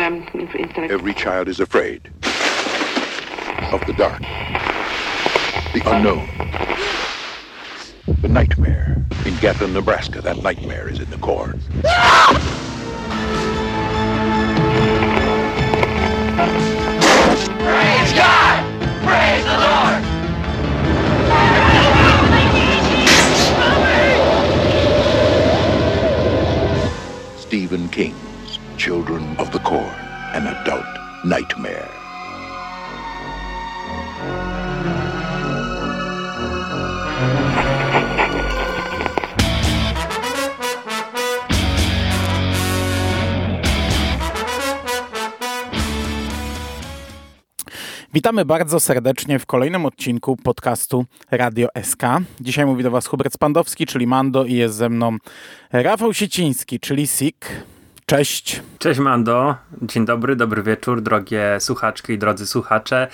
um, Every child is afraid of the dark, the unknown, the nightmare. In Gatlin, Nebraska, that nightmare is in the corn. Praise God! Praise the Lord! Stephen King's Children of the Corn, an adult nightmare. Witamy bardzo serdecznie w kolejnym odcinku podcastu Radio SK. Dzisiaj mówi do Was Hubert Spandowski, czyli Mando i jest ze mną Rafał Sieciński, czyli Sik. Cześć. Cześć Mando, dzień dobry, dobry wieczór, drogie słuchaczki i drodzy słuchacze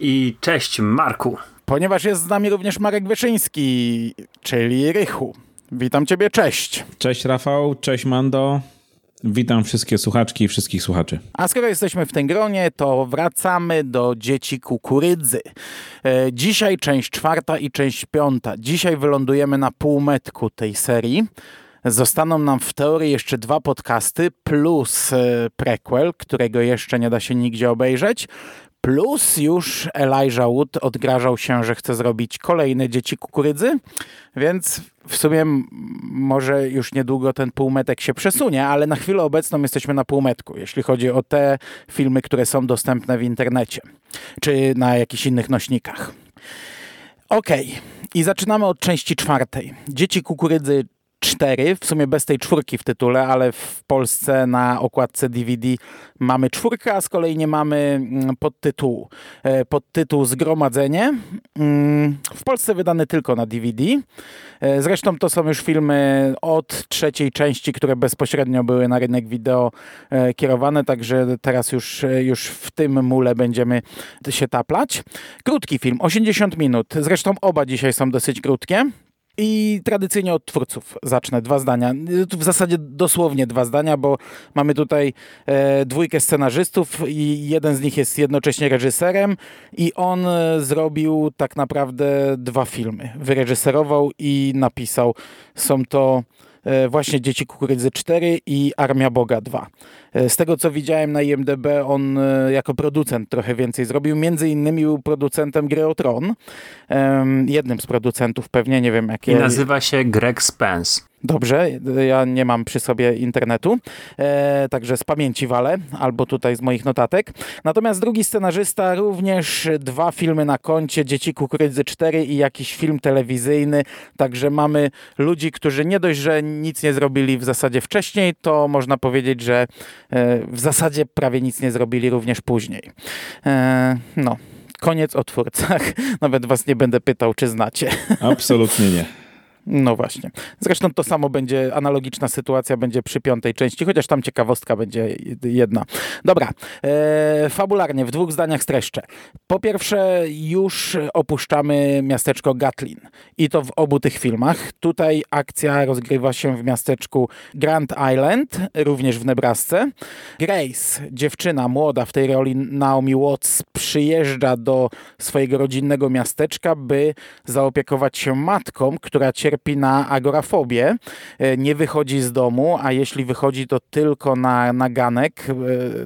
i cześć Marku. Ponieważ jest z nami również Marek Wyszyński, czyli Rychu. Witam Ciebie, cześć. Cześć Rafał, cześć Mando. Witam wszystkie słuchaczki i wszystkich słuchaczy. A skoro jesteśmy w tym gronie, to wracamy do Dzieci Kukurydzy. E, Dzisiaj część czwarta i część piąta. Dzisiaj wylądujemy na półmetku tej serii. Zostaną nam w teorii jeszcze dwa podcasty plus e, prequel, którego jeszcze nie da się nigdzie obejrzeć. Plus już Elijah Wood odgrażał się, że chce zrobić kolejne Dzieci Kukurydzy, więc w sumie może już niedługo ten półmetek się przesunie, ale na chwilę obecną jesteśmy na półmetku, jeśli chodzi o te filmy, które są dostępne w internecie, czy na jakichś innych nośnikach. Okej, i zaczynamy od części czwartej. Dzieci Kukurydzy 4, w sumie bez tej czwórki w tytule, ale w Polsce na okładce DVD mamy czwórkę, a z kolei nie mamy mm, podtytułu. E, Podtytuł Zgromadzenie. Mm, W Polsce wydany tylko na DVD. E, Zresztą to są już filmy od trzeciej części, które bezpośrednio były na rynek wideo e, kierowane, także teraz już, już w tym mule będziemy się taplać. Krótki film, 80 minut. Zresztą oba dzisiaj są dosyć krótkie. I tradycyjnie od twórców zacznę. Dwa zdania. W zasadzie dosłownie dwa zdania, bo mamy tutaj e, dwójkę scenarzystów i jeden z nich jest jednocześnie reżyserem i on e, zrobił tak naprawdę dwa filmy. Wyreżyserował i napisał. Są to właśnie Dzieci Kukurydzy 4 i Armia Boga 2. E, Z tego co widziałem na IMDB, on e, jako producent trochę więcej zrobił. Między innymi był producentem gry o Tron. Jednym z producentów pewnie, nie wiem I jakie. nazywa się Greg Spence. Dobrze, ja nie mam przy sobie internetu, e, także z pamięci walę, albo tutaj z moich notatek. Natomiast drugi scenarzysta również dwa filmy na koncie, Dzieci Kukurydzy 4 i jakiś film telewizyjny, także mamy ludzi, którzy nie dość, że nic nie zrobili w zasadzie wcześniej, to można powiedzieć, że e, w zasadzie prawie nic nie zrobili również później. E, no. Koniec o twórcach. Nawet was nie będę pytał, czy znacie. Absolutnie nie. No właśnie. Zresztą to samo będzie, analogiczna sytuacja będzie przy piątej części, chociaż tam ciekawostka będzie jedna. Dobra, e, fabularnie, w dwóch zdaniach streszczę. Po pierwsze, już opuszczamy miasteczko Gatlin i to w obu tych filmach. Tutaj akcja rozgrywa się w miasteczku Grand Island, również w Nebrasce. Grace, dziewczyna młoda w tej roli Naomi Watts, przyjeżdża do swojego rodzinnego miasteczka, by zaopiekować się matką, która cierpi na agorafobię. E, Nie wychodzi z domu, a jeśli wychodzi, to tylko na, na ganek, e,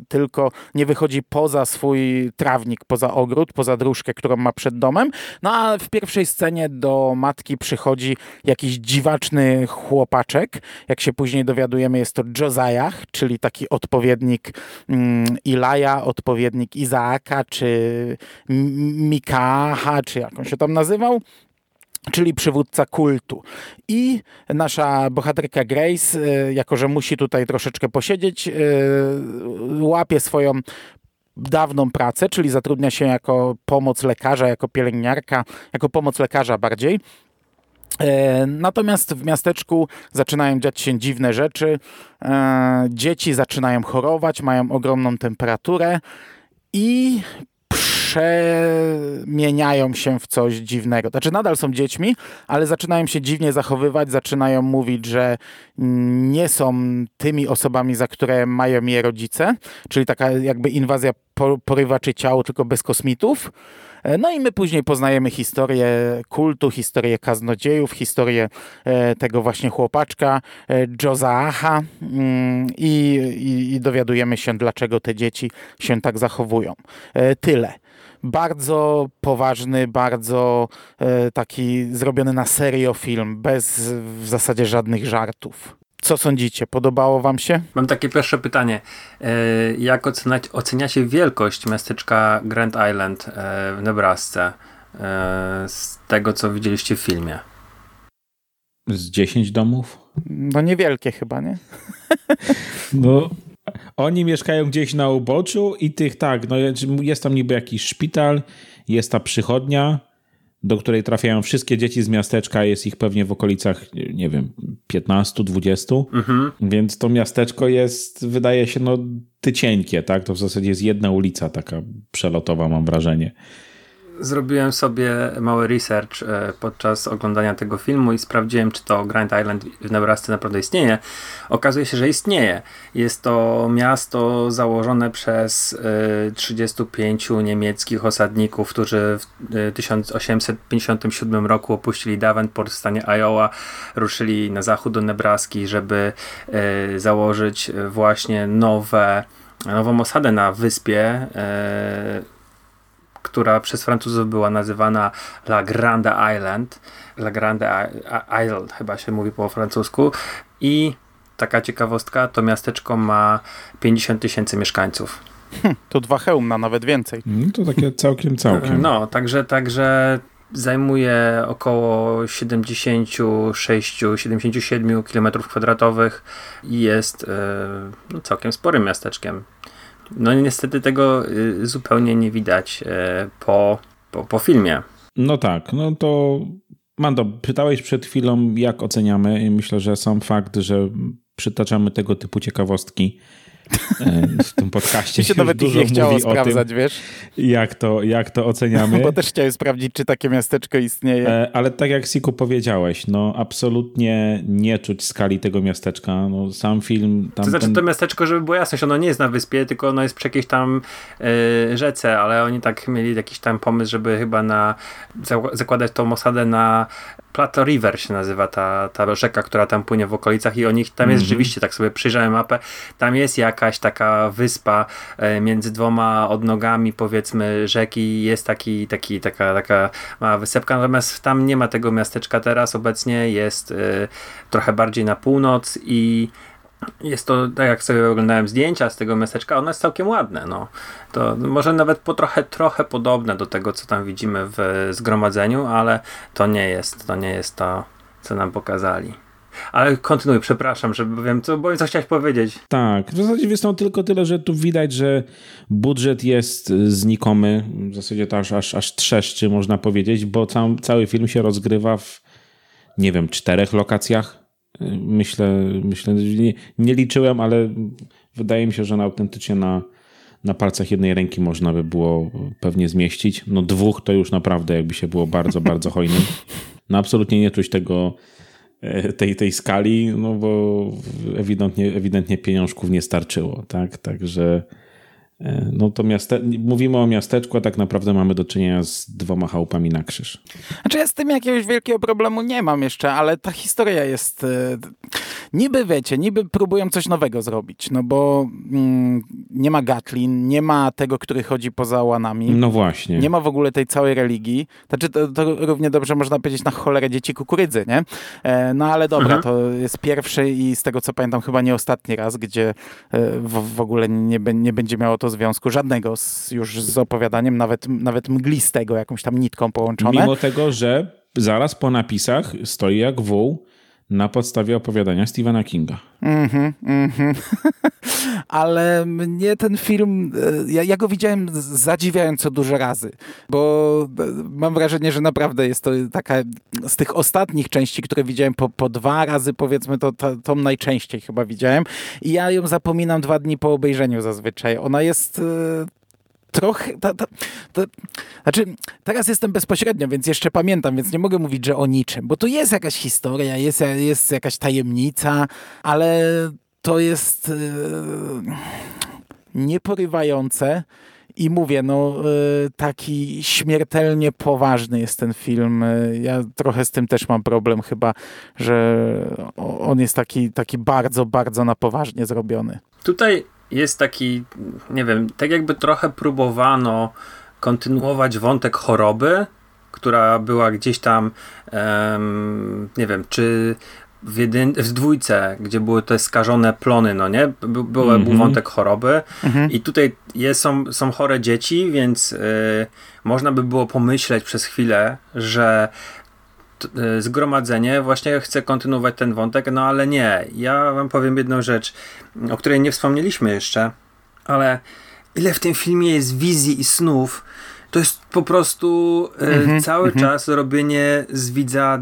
tylko nie wychodzi poza swój trawnik, poza ogród, poza dróżkę, którą ma przed domem. No a w pierwszej scenie do matki przychodzi jakiś dziwaczny chłopaczek. Jak się później dowiadujemy, jest to Josiah, czyli taki odpowiednik mm, Ilaja, odpowiednik Izaaka, czy Mikaha, czy jak on się tam nazywał czyli przywódca kultu. I nasza bohaterka Grace, e, jako że musi tutaj troszeczkę posiedzieć, e, łapie swoją dawną pracę, czyli zatrudnia się jako pomoc lekarza, jako pielęgniarka, jako pomoc lekarza bardziej. E, Natomiast w miasteczku zaczynają dziać się dziwne rzeczy. E, Dzieci zaczynają chorować, mają ogromną temperaturę i przemieniają się w coś dziwnego. Znaczy nadal są dziećmi, ale zaczynają się dziwnie zachowywać, zaczynają mówić, że nie są tymi osobami, za które mają je rodzice, czyli taka jakby inwazja porywaczy ciał, tylko bez kosmitów. E, no i my później poznajemy historię kultu, historię kaznodziejów, historię e, tego właśnie chłopaczka e, Jozaaha mm, i, i, i dowiadujemy się, dlaczego te dzieci się tak zachowują. Tyle bardzo poważny, bardzo taki zrobiony na serio film, bez w zasadzie żadnych żartów. Co sądzicie? Podobało wam się? Mam takie pierwsze pytanie. E, jak oceniać, oceniacie wielkość miasteczka Grand Island e, w Nebrasce e, z tego, co widzieliście w filmie? Z 10 domów? No niewielkie chyba, nie? No, oni mieszkają gdzieś na uboczu i tych tak, no jest tam niby jakiś szpital, jest ta przychodnia, do której trafiają wszystkie dzieci z miasteczka, jest ich pewnie w okolicach, nie wiem, 15, 20. Mhm. Więc to miasteczko jest, wydaje się, no tycieńkie, tak? To w zasadzie jest jedna ulica taka przelotowa, mam wrażenie. Zrobiłem sobie mały research e, podczas oglądania tego filmu i sprawdziłem, czy to Grand Island w Nebrasce naprawdę istnieje. Okazuje się, że istnieje. Jest to miasto założone przez 35 e, niemieckich osadników, którzy w 1857 e, roku opuścili Davenport w stanie Iowa, ruszyli na zachód do Nebraski, żeby założyć właśnie nowe, nową osadę na wyspie która przez Francuzów była nazywana La Grande Island. La Grande Isle chyba się mówi po francusku. I taka ciekawostka, to miasteczko ma 50 tysięcy mieszkańców. Hm, to dwa hełmna, nawet więcej. No to takie całkiem, całkiem. No, także, także zajmuje około 76-77 km kwadratowych i jest e, no, całkiem sporym miasteczkiem. No niestety tego y, zupełnie nie widać e, po, po, po filmie. No tak, no to Mando, pytałeś przed chwilą, jak oceniamy. Myślę, że sam fakt, że przytaczamy tego typu ciekawostki w tym podcaście. Mi się nawet ich nie chciało sprawdzać, tym, wiesz? Jak to, jak to oceniamy. Bo też chciałem sprawdzić, czy takie miasteczko istnieje. E, ale tak jak Siku powiedziałeś, no absolutnie nie czuć skali tego miasteczka. No, sam film... Tam to znaczy ten... to miasteczko, żeby było jasność, ono nie jest na wyspie, tylko ono jest przy jakiejś tam yy, rzece, ale oni tak mieli jakiś tam pomysł, żeby chyba na zakładać tą osadę na Plato River się nazywa ta, ta rzeka, która tam płynie w okolicach i o nich tam jest mm -hmm. rzeczywiście, tak sobie przyjrzałem mapę, tam jest jakaś taka wyspa e, między dwoma odnogami powiedzmy rzeki, jest taki, taki, taka, taka mała wysepka, natomiast tam nie ma tego miasteczka teraz, obecnie jest y, trochę bardziej na północ i jest to, tak jak sobie oglądałem zdjęcia z tego miasteczka, ono jest całkiem ładne. No. To może nawet po trochę, trochę podobne do tego, co tam widzimy w zgromadzeniu, ale to nie jest, to nie jest to, co nam pokazali. Ale kontynuuj, przepraszam, że wiem, co, bo co chciałeś powiedzieć. Tak, w zasadzie jest to tylko tyle, że tu widać, że budżet jest znikomy, w zasadzie to aż, aż, aż trzeszczy, można powiedzieć, bo cał, cały film się rozgrywa w, nie wiem, czterech lokacjach Myślę, myślę nie, nie liczyłem, ale wydaje mi się, że na autentycznie na, na palcach jednej ręki można by było pewnie zmieścić. No dwóch to już naprawdę jakby się było bardzo, bardzo hojnym. No absolutnie nie czuć tego, e, tej, tej skali, no bo ewidentnie, ewidentnie pieniążków nie starczyło, tak? Także no to miaste... mówimy o miasteczku, a tak naprawdę mamy do czynienia z dwoma chałupami na krzyż. Znaczy ja z tym jakiegoś wielkiego problemu nie mam jeszcze, ale ta historia jest... E, niby wiecie, niby próbują coś nowego zrobić, no bo mm, nie ma Gatlin, nie ma tego, który chodzi poza łanami. No właśnie. Nie ma w ogóle tej całej religii. Znaczy to, to równie dobrze można powiedzieć na cholerę dzieci kukurydzy, nie? E, no ale dobra, mhm. to jest pierwszy i z tego co pamiętam chyba nie ostatni raz, gdzie w, w ogóle nie, nie będzie miało to związku żadnego z, już z opowiadaniem, nawet, nawet mglistego, jakąś tam nitką połączone. Mimo tego, że zaraz po napisach stoi jak wół na podstawie opowiadania Stephena Kinga. Mhm, mhm. Ale mnie ten film, e, ja, ja, go widziałem zadziwiająco dużo razy, bo e, mam wrażenie, że naprawdę jest to taka z tych ostatnich części, które widziałem po, po dwa razy, powiedzmy, to, to tą najczęściej chyba widziałem i ja ją zapominam dwa dni po obejrzeniu zazwyczaj. Ona jest e, trochę. Ta, ta, ta, znaczy, teraz jestem bezpośrednio, więc jeszcze pamiętam, więc nie mogę mówić, że o niczym, bo tu jest jakaś historia, jest, jest jakaś tajemnica, ale to jest yy, nieporywające. I mówię, no taki śmiertelnie poważny jest ten film. Ja trochę z tym też mam problem chyba, że on jest taki, taki bardzo, bardzo na poważnie zrobiony. Tutaj jest taki, nie wiem, tak jakby trochę próbowano kontynuować wątek choroby, która była gdzieś tam, um, nie wiem, czy w, jedyn, w dwójce, gdzie były te skażone plony, no nie? By, był mm -hmm. wątek choroby mm -hmm. i tutaj jest, są, są chore dzieci, więc y, można by było pomyśleć przez chwilę, że zgromadzenie właśnie chce kontynuować ten wątek, no ale nie. Ja wam powiem jedną rzecz, o której nie wspomnieliśmy jeszcze, ale ile w tym filmie jest wizji i snów, to jest po prostu y, mm -hmm, cały -hmm. czas robienie z widza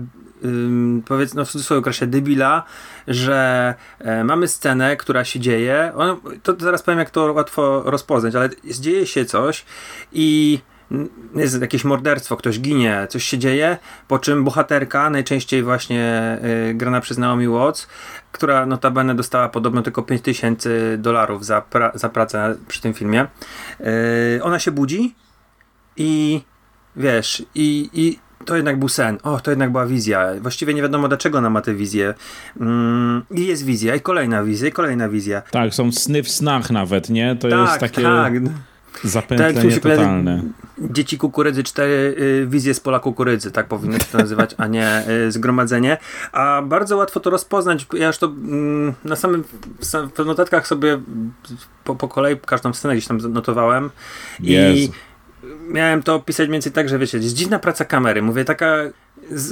powiedzmy no w cudzysłowie okresie debila, że e, mamy scenę, która się dzieje. On, to zaraz powiem, jak to łatwo rozpoznać, ale dzieje się coś i jest jakieś morderstwo, ktoś ginie, coś się dzieje, po czym bohaterka, najczęściej właśnie y, grana przez Naomi Watts, która notabene dostała podobno tylko 5000 dolarów za, pra za pracę przy tym filmie, y, ona się budzi i wiesz, i, i to jednak był sen, o, to jednak była wizja. Właściwie nie wiadomo, dlaczego ona ma tę wizję. Mm, I jest wizja, i kolejna wizja, i kolejna wizja. Tak, są sny w snach nawet, nie? To tak, jest takie... Tak. Zapętlenie tak, totalne. Dzieci kukurydzy, cztery y, wizje z pola kukurydzy, tak powinno się to nazywać, a nie y, zgromadzenie. A bardzo łatwo to rozpoznać. Ja już to mm, na samym, w notatkach sobie po, po kolei każdą scenę gdzieś tam notowałem. Jezu. I miałem to opisać mniej więcej tak, że wiecie, jest dziwna praca kamery. Mówię, taka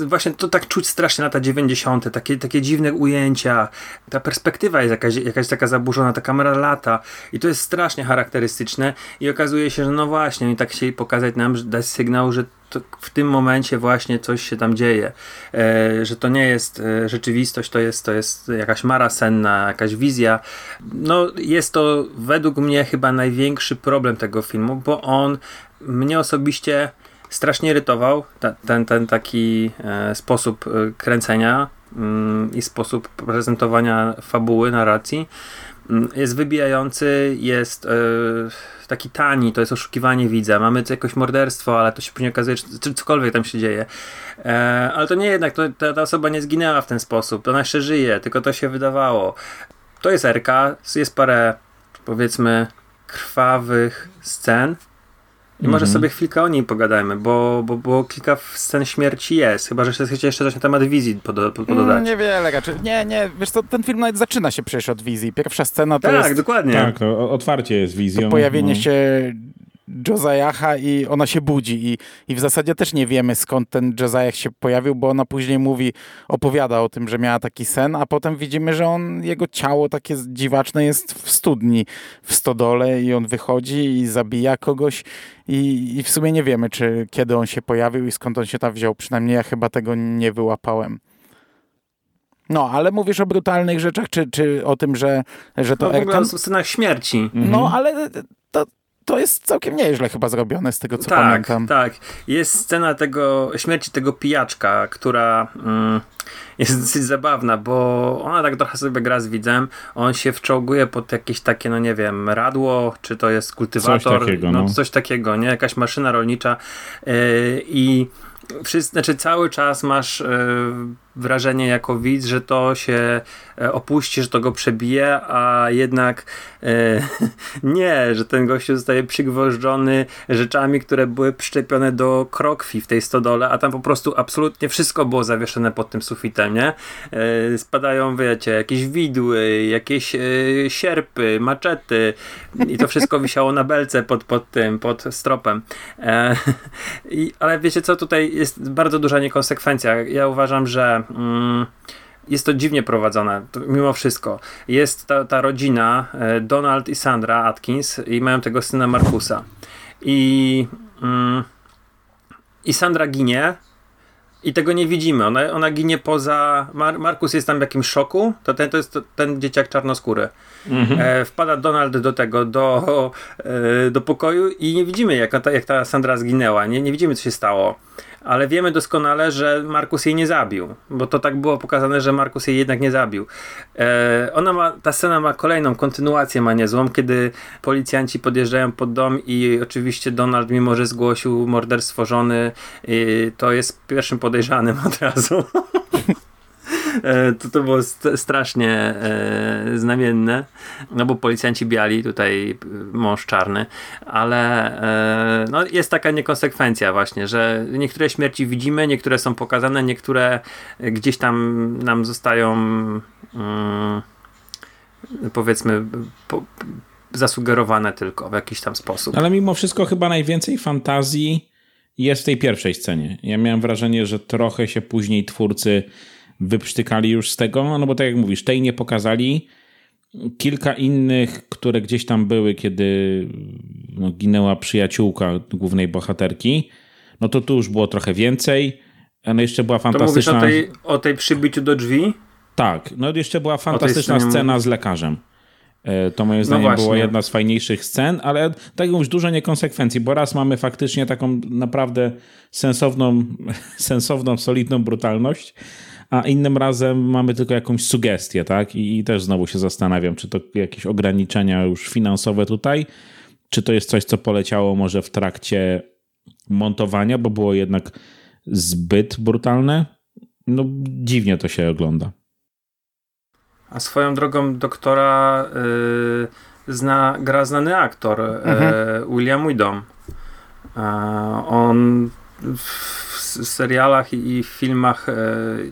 właśnie to tak czuć strasznie lata 90. Takie, takie dziwne ujęcia. Ta perspektywa jest jakaś, jakaś taka zaburzona, ta kamera lata i to jest strasznie charakterystyczne i okazuje się, że no właśnie, i tak chcieli pokazać nam, dać sygnał, że w tym momencie właśnie coś się tam dzieje, e, że to nie jest e, rzeczywistość, to jest, to jest jakaś mara senna, jakaś wizja. No jest to według mnie chyba największy problem tego filmu, bo on mnie osobiście strasznie irytował ten, ten, ten taki e, sposób e, kręcenia mm, i sposób prezentowania fabuły, narracji. Mm, jest wybijający, jest e, taki tani, to jest oszukiwanie widza. Mamy jakoś morderstwo, ale to się później okazuje, czy cokolwiek tam się dzieje. E, ale to nie jednak, to, ta, ta osoba nie zginęła w ten sposób, ona jeszcze żyje, tylko to się wydawało. To jest RK, jest parę powiedzmy krwawych scen, i może mhm. sobie chwilkę o niej pogadajmy, bo, bo, bo kilka scen śmierci jest. Chyba, że chcecie jeszcze coś na temat wizji pod, pod, pododać. Mm, niewiele raczej. Nie, nie, wiesz co, ten film nawet zaczyna się przecież od wizji. Pierwsza scena to tak, jest... Tak, dokładnie. Tak, otwarcie jest wizją. pojawienie no. się Josiaha i ona się budzi I, i w zasadzie też nie wiemy skąd ten Josiah się pojawił, bo ona później mówi, opowiada o tym, że miała taki sen, a potem widzimy, że on, jego ciało takie dziwaczne jest w studni, w stodole i on wychodzi i zabija kogoś i, i w sumie nie wiemy, czy kiedy on się pojawił i skąd on się tam wziął. Przynajmniej ja chyba tego nie wyłapałem. No, ale mówisz o brutalnych rzeczach, czy, czy o tym, że, że to no, w ogóle o scenach śmierci. No, mhm. ale to, jest całkiem nieźle chyba zrobione z tego, co tak, pamiętam. Tak, jest scena tego, śmierci tego pijaczka, która mm, jest dosyć zabawna, bo ona tak trochę sobie gra z widzem, on się wczołguje pod jakieś takie, no nie wiem, radło, czy to jest kultywator, coś takiego, no, no. coś takiego, nie? Jakaś maszyna rolnicza yy, i wszyscy, znaczy cały czas masz yy, wrażenie jako widz, że to się e, opuści, że to go przebije, a jednak e, nie, że ten gościu zostaje przygwożdżony rzeczami, które były przyczepione do krokwi w tej stodole, a tam po prostu absolutnie wszystko było zawieszone pod tym sufitem, nie? E, spadają, wiecie, jakieś widły, jakieś e, sierpy, maczety i to wszystko wisiało na belce pod, pod tym, pod stropem. E, i, ale wiecie co, tutaj jest bardzo duża niekonsekwencja. Ja uważam, że Mm, jest to dziwnie prowadzone, mimo wszystko. Jest ta, ta rodzina, e, Donald i Sandra Atkins, i mają tego syna Markusa. I, mm, i Sandra ginie, i tego nie widzimy. Ona, ona ginie poza. Mar Markus jest tam w jakimś szoku. To ten, to jest to, ten dzieciak czarnoskóry. Mhm. E, wpada Donald do tego, do, e, do pokoju i nie widzimy, jak ta, jak ta Sandra zginęła. Nie, nie widzimy, co się stało ale wiemy doskonale, że Markus jej nie zabił, bo to tak było pokazane, że Markus jej jednak nie zabił. E, ona ma, ta scena ma kolejną kontynuację, ma niezłą, kiedy policjanci podjeżdżają pod dom i oczywiście Donald, mimo że zgłosił morderstwo żony, to jest pierwszym podejrzanym od razu. E, to, to było st strasznie e, znamienne, no bo policjanci biali, tutaj mąż czarny, ale e, no, jest taka niekonsekwencja właśnie, że niektóre śmierci widzimy, niektóre są pokazane, niektóre gdzieś tam nam zostają mm, powiedzmy po, zasugerowane tylko w jakiś tam sposób. Ale mimo wszystko chyba najwięcej fantazji jest w tej pierwszej scenie. Ja miałem wrażenie, że trochę się później twórcy wyprztykali już z tego, no bo tak jak mówisz, tej nie pokazali. Kilka innych, które gdzieś tam były, kiedy no, ginęła przyjaciółka głównej bohaterki, no to tu już było trochę więcej. No jeszcze była fantastyczna... To mówisz o tej, o tej przybiciu do drzwi? Tak, no jeszcze była fantastyczna scena z lekarzem. E, to moim no zdaniem no była jedna z fajniejszych scen, ale tak już dużo niekonsekwencji, bo raz mamy faktycznie taką naprawdę sensowną, sensowną solidną brutalność, a innym razem mamy tylko jakąś sugestię, tak? I, I, też znowu się zastanawiam, czy to jakieś ograniczenia już finansowe tutaj, czy to jest coś, co poleciało może w trakcie montowania, bo było jednak zbyt brutalne. No, dziwnie to się ogląda. A swoją drogą doktora yy, zna, gra znany aktor yy, mhm. William Widom. Yy, on w serialach i w filmach e,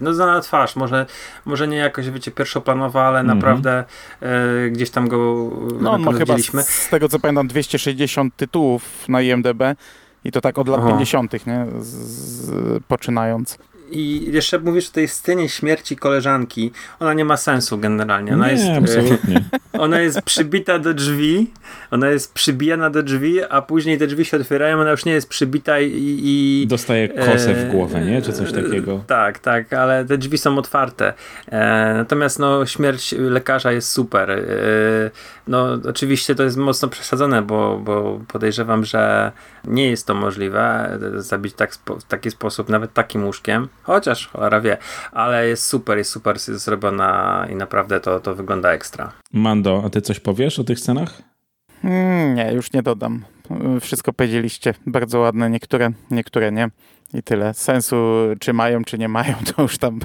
no znana twarz, może, może nie jakoś wiecie pierwszoplanowa, ale mhm. naprawdę e, gdzieś tam go No ma chyba z, z, tego co pamiętam 260 tytułów na IMDB i to tak od lat Aha. 50 nie? Z, z, poczynając. I jeszcze mówisz o tej scenie śmierci koleżanki. Ona nie ma sensu generalnie. Ona nie, jest, absolutnie. Ona jest przybita do drzwi, ona jest przybijana do drzwi, a później te drzwi się otwierają, ona już nie jest przybita i... i Dostaje kosę w głowę, nie? Czy coś takiego. Tak, tak, ale te drzwi są otwarte. E, natomiast no, śmierć lekarza jest super. E, no, oczywiście to jest mocno przesadzone, bo, bo podejrzewam, że nie jest to możliwe zabić tak, w taki sposób, nawet takim łóżkiem. Chociaż cholera wie, ale jest super, jest super zrobiona i naprawdę to, to wygląda ekstra. Mando, a ty coś powiesz o tych scenach? Mm, nie, już nie dodam. Wszystko powiedzieliście. Bardzo ładne, niektóre, niektóre nie. I tyle. Sensu, czy mają, czy nie mają, to już tam.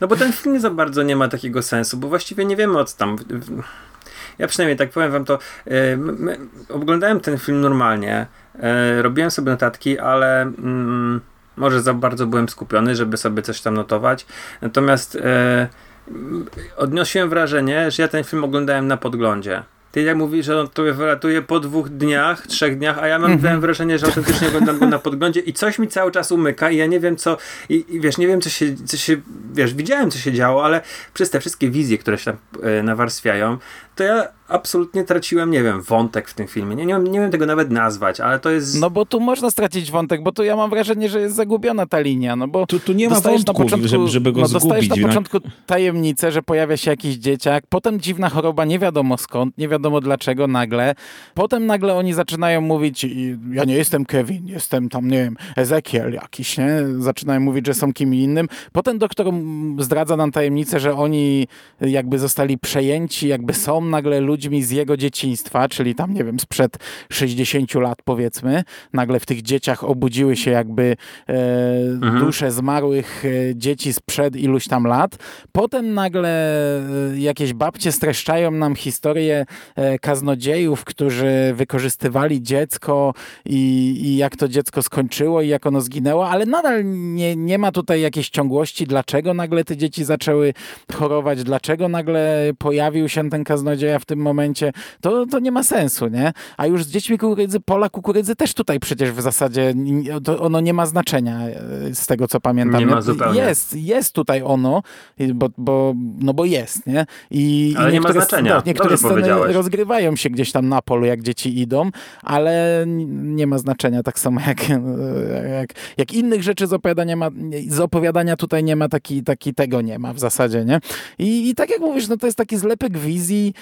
No bo ten film nie za bardzo nie ma takiego sensu, bo właściwie nie wiemy o co tam. Ja przynajmniej tak powiem wam to. Yy, oglądałem ten film normalnie. Yy, robiłem sobie notatki, ale. Yy, może za bardzo byłem skupiony, żeby sobie coś tam notować. Natomiast e, odniosłem wrażenie, że ja ten film oglądałem na podglądzie. Ty jak mówisz, że on to wylatuje po dwóch dniach, trzech dniach, a ja mam mm wrażenie, że autentycznie oglądam go na podglądzie i coś mi cały czas umyka i ja nie wiem co, i, i wiesz, nie wiem co się, co się, wiesz, widziałem co się działo, ale przez te wszystkie wizje, które się tam e, nawarstwiają, to ja absolutnie traciłem, nie wiem, wątek w tym filmie. Nie, nie, nie wiem tego nawet nazwać, ale to jest... No bo tu można stracić wątek, bo tu ja mam wrażenie, że jest zagubiona ta linia, no bo... Tu, tu nie ma wątku, początku, żeby, żeby go no, zgubić. Dostajesz na początku tajemnicę, że pojawia się jakiś dzieciak, potem dziwna choroba, nie wiadomo skąd, nie wiadomo dlaczego nagle, potem nagle oni zaczynają mówić, ja nie jestem Kevin, jestem tam, nie wiem, Ezekiel jakiś, nie? Zaczynają mówić, że są kim innym. Potem doktor zdradza nam tajemnicę, że oni jakby zostali przejęci, jakby są nagle ludźmi z jego dzieciństwa, czyli tam, nie wiem, sprzed 60 lat powiedzmy, nagle w tych dzieciach obudziły się jakby e, mhm. dusze zmarłych e, dzieci sprzed iluś tam lat. Potem nagle e, jakieś babcie streszczają nam historię e, kaznodziejów, którzy wykorzystywali dziecko i, i jak to dziecko skończyło i jak ono zginęło, ale nadal nie, nie ma tutaj jakiejś ciągłości, dlaczego nagle te dzieci zaczęły chorować, dlaczego nagle pojawił się ten kaznodziej kaznodzieja w tym momencie, to, to nie ma sensu, nie? A już z dziećmi kukurydzy, pola kukurydzy też tutaj przecież w zasadzie ono nie ma znaczenia e, z tego, co pamiętam. Nie ma zupełnie. Jest, jest tutaj ono, bo, bo, no bo jest, nie? I, ale i nie ma znaczenia. Niektóre sceny rozgrywają się gdzieś tam na polu, jak dzieci idą, ale nie ma znaczenia, tak samo jak, jak, jak innych rzeczy z opowiadania, ma, z opowiadania tutaj nie ma, taki, taki tego nie ma w zasadzie, nie? I, i tak jak mówisz, no to jest taki zlepek wizji,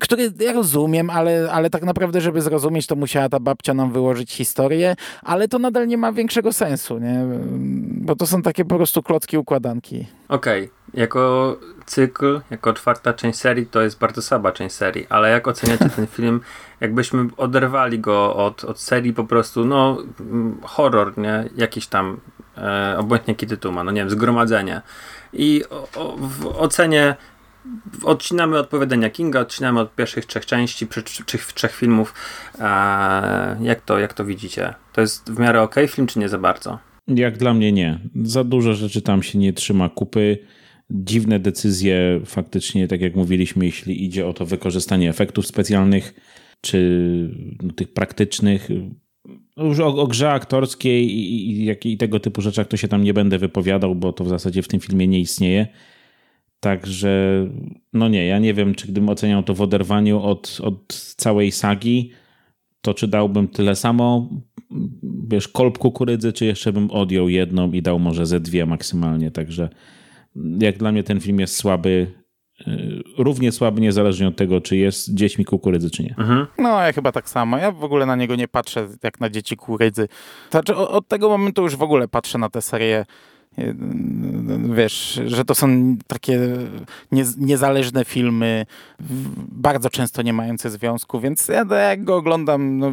który ja rozumiem, ale, ale tak naprawdę, żeby zrozumieć, to musiała ta babcia nam wyłożyć historię, ale to nadal nie ma większego sensu, nie? Bo to są takie po prostu klocki układanki. Okej, okay. jako cykl, jako czwarta część serii, to jest bardzo słaba część serii, ale jak oceniacie ten film, jakbyśmy oderwali go od, od serii po prostu, no horror, nie? Jakiś tam, e, obojętnie tytuł ma, no nie wiem, zgromadzenie. I o, o, w ocenie odcinamy odpowiadania Kinga, odcinamy od pierwszych trzech części, trzech, trzech filmów. Jak, to, jak to widzicie? To jest w miarę ok film, czy nie za bardzo? Jak dla mnie nie. Za dużo rzeczy tam się nie trzyma kupy. Dziwne decyzje, faktycznie, tak jak mówiliśmy, jeśli idzie o to wykorzystanie efektów specjalnych, czy no, tych praktycznych. Już o, o grze aktorskiej i, i, i tego typu rzeczach to się tam nie będę wypowiadał, bo to w zasadzie w tym filmie nie istnieje. Także, no nie, ja nie wiem, czy gdybym oceniał to w oderwaniu od, od całej sagi, to czy dałbym tyle samo, wiesz, kolb kukurydzy, czy jeszcze bym odjął jedną i dał może ze dwie maksymalnie. Także jak dla mnie ten film jest słaby, y, równie słaby, niezależnie od tego, czy jest dziećmi kukurydzy, czy nie. Mhm. No, ja chyba tak samo. Ja w ogóle na niego nie patrzę jak na dzieci kukurydzy. Znaczy, od tego momentu już w ogóle patrzę na tę serię wiesz, że to są takie niezależne filmy, bardzo często nie mające związku, więc ja jak go oglądam, no,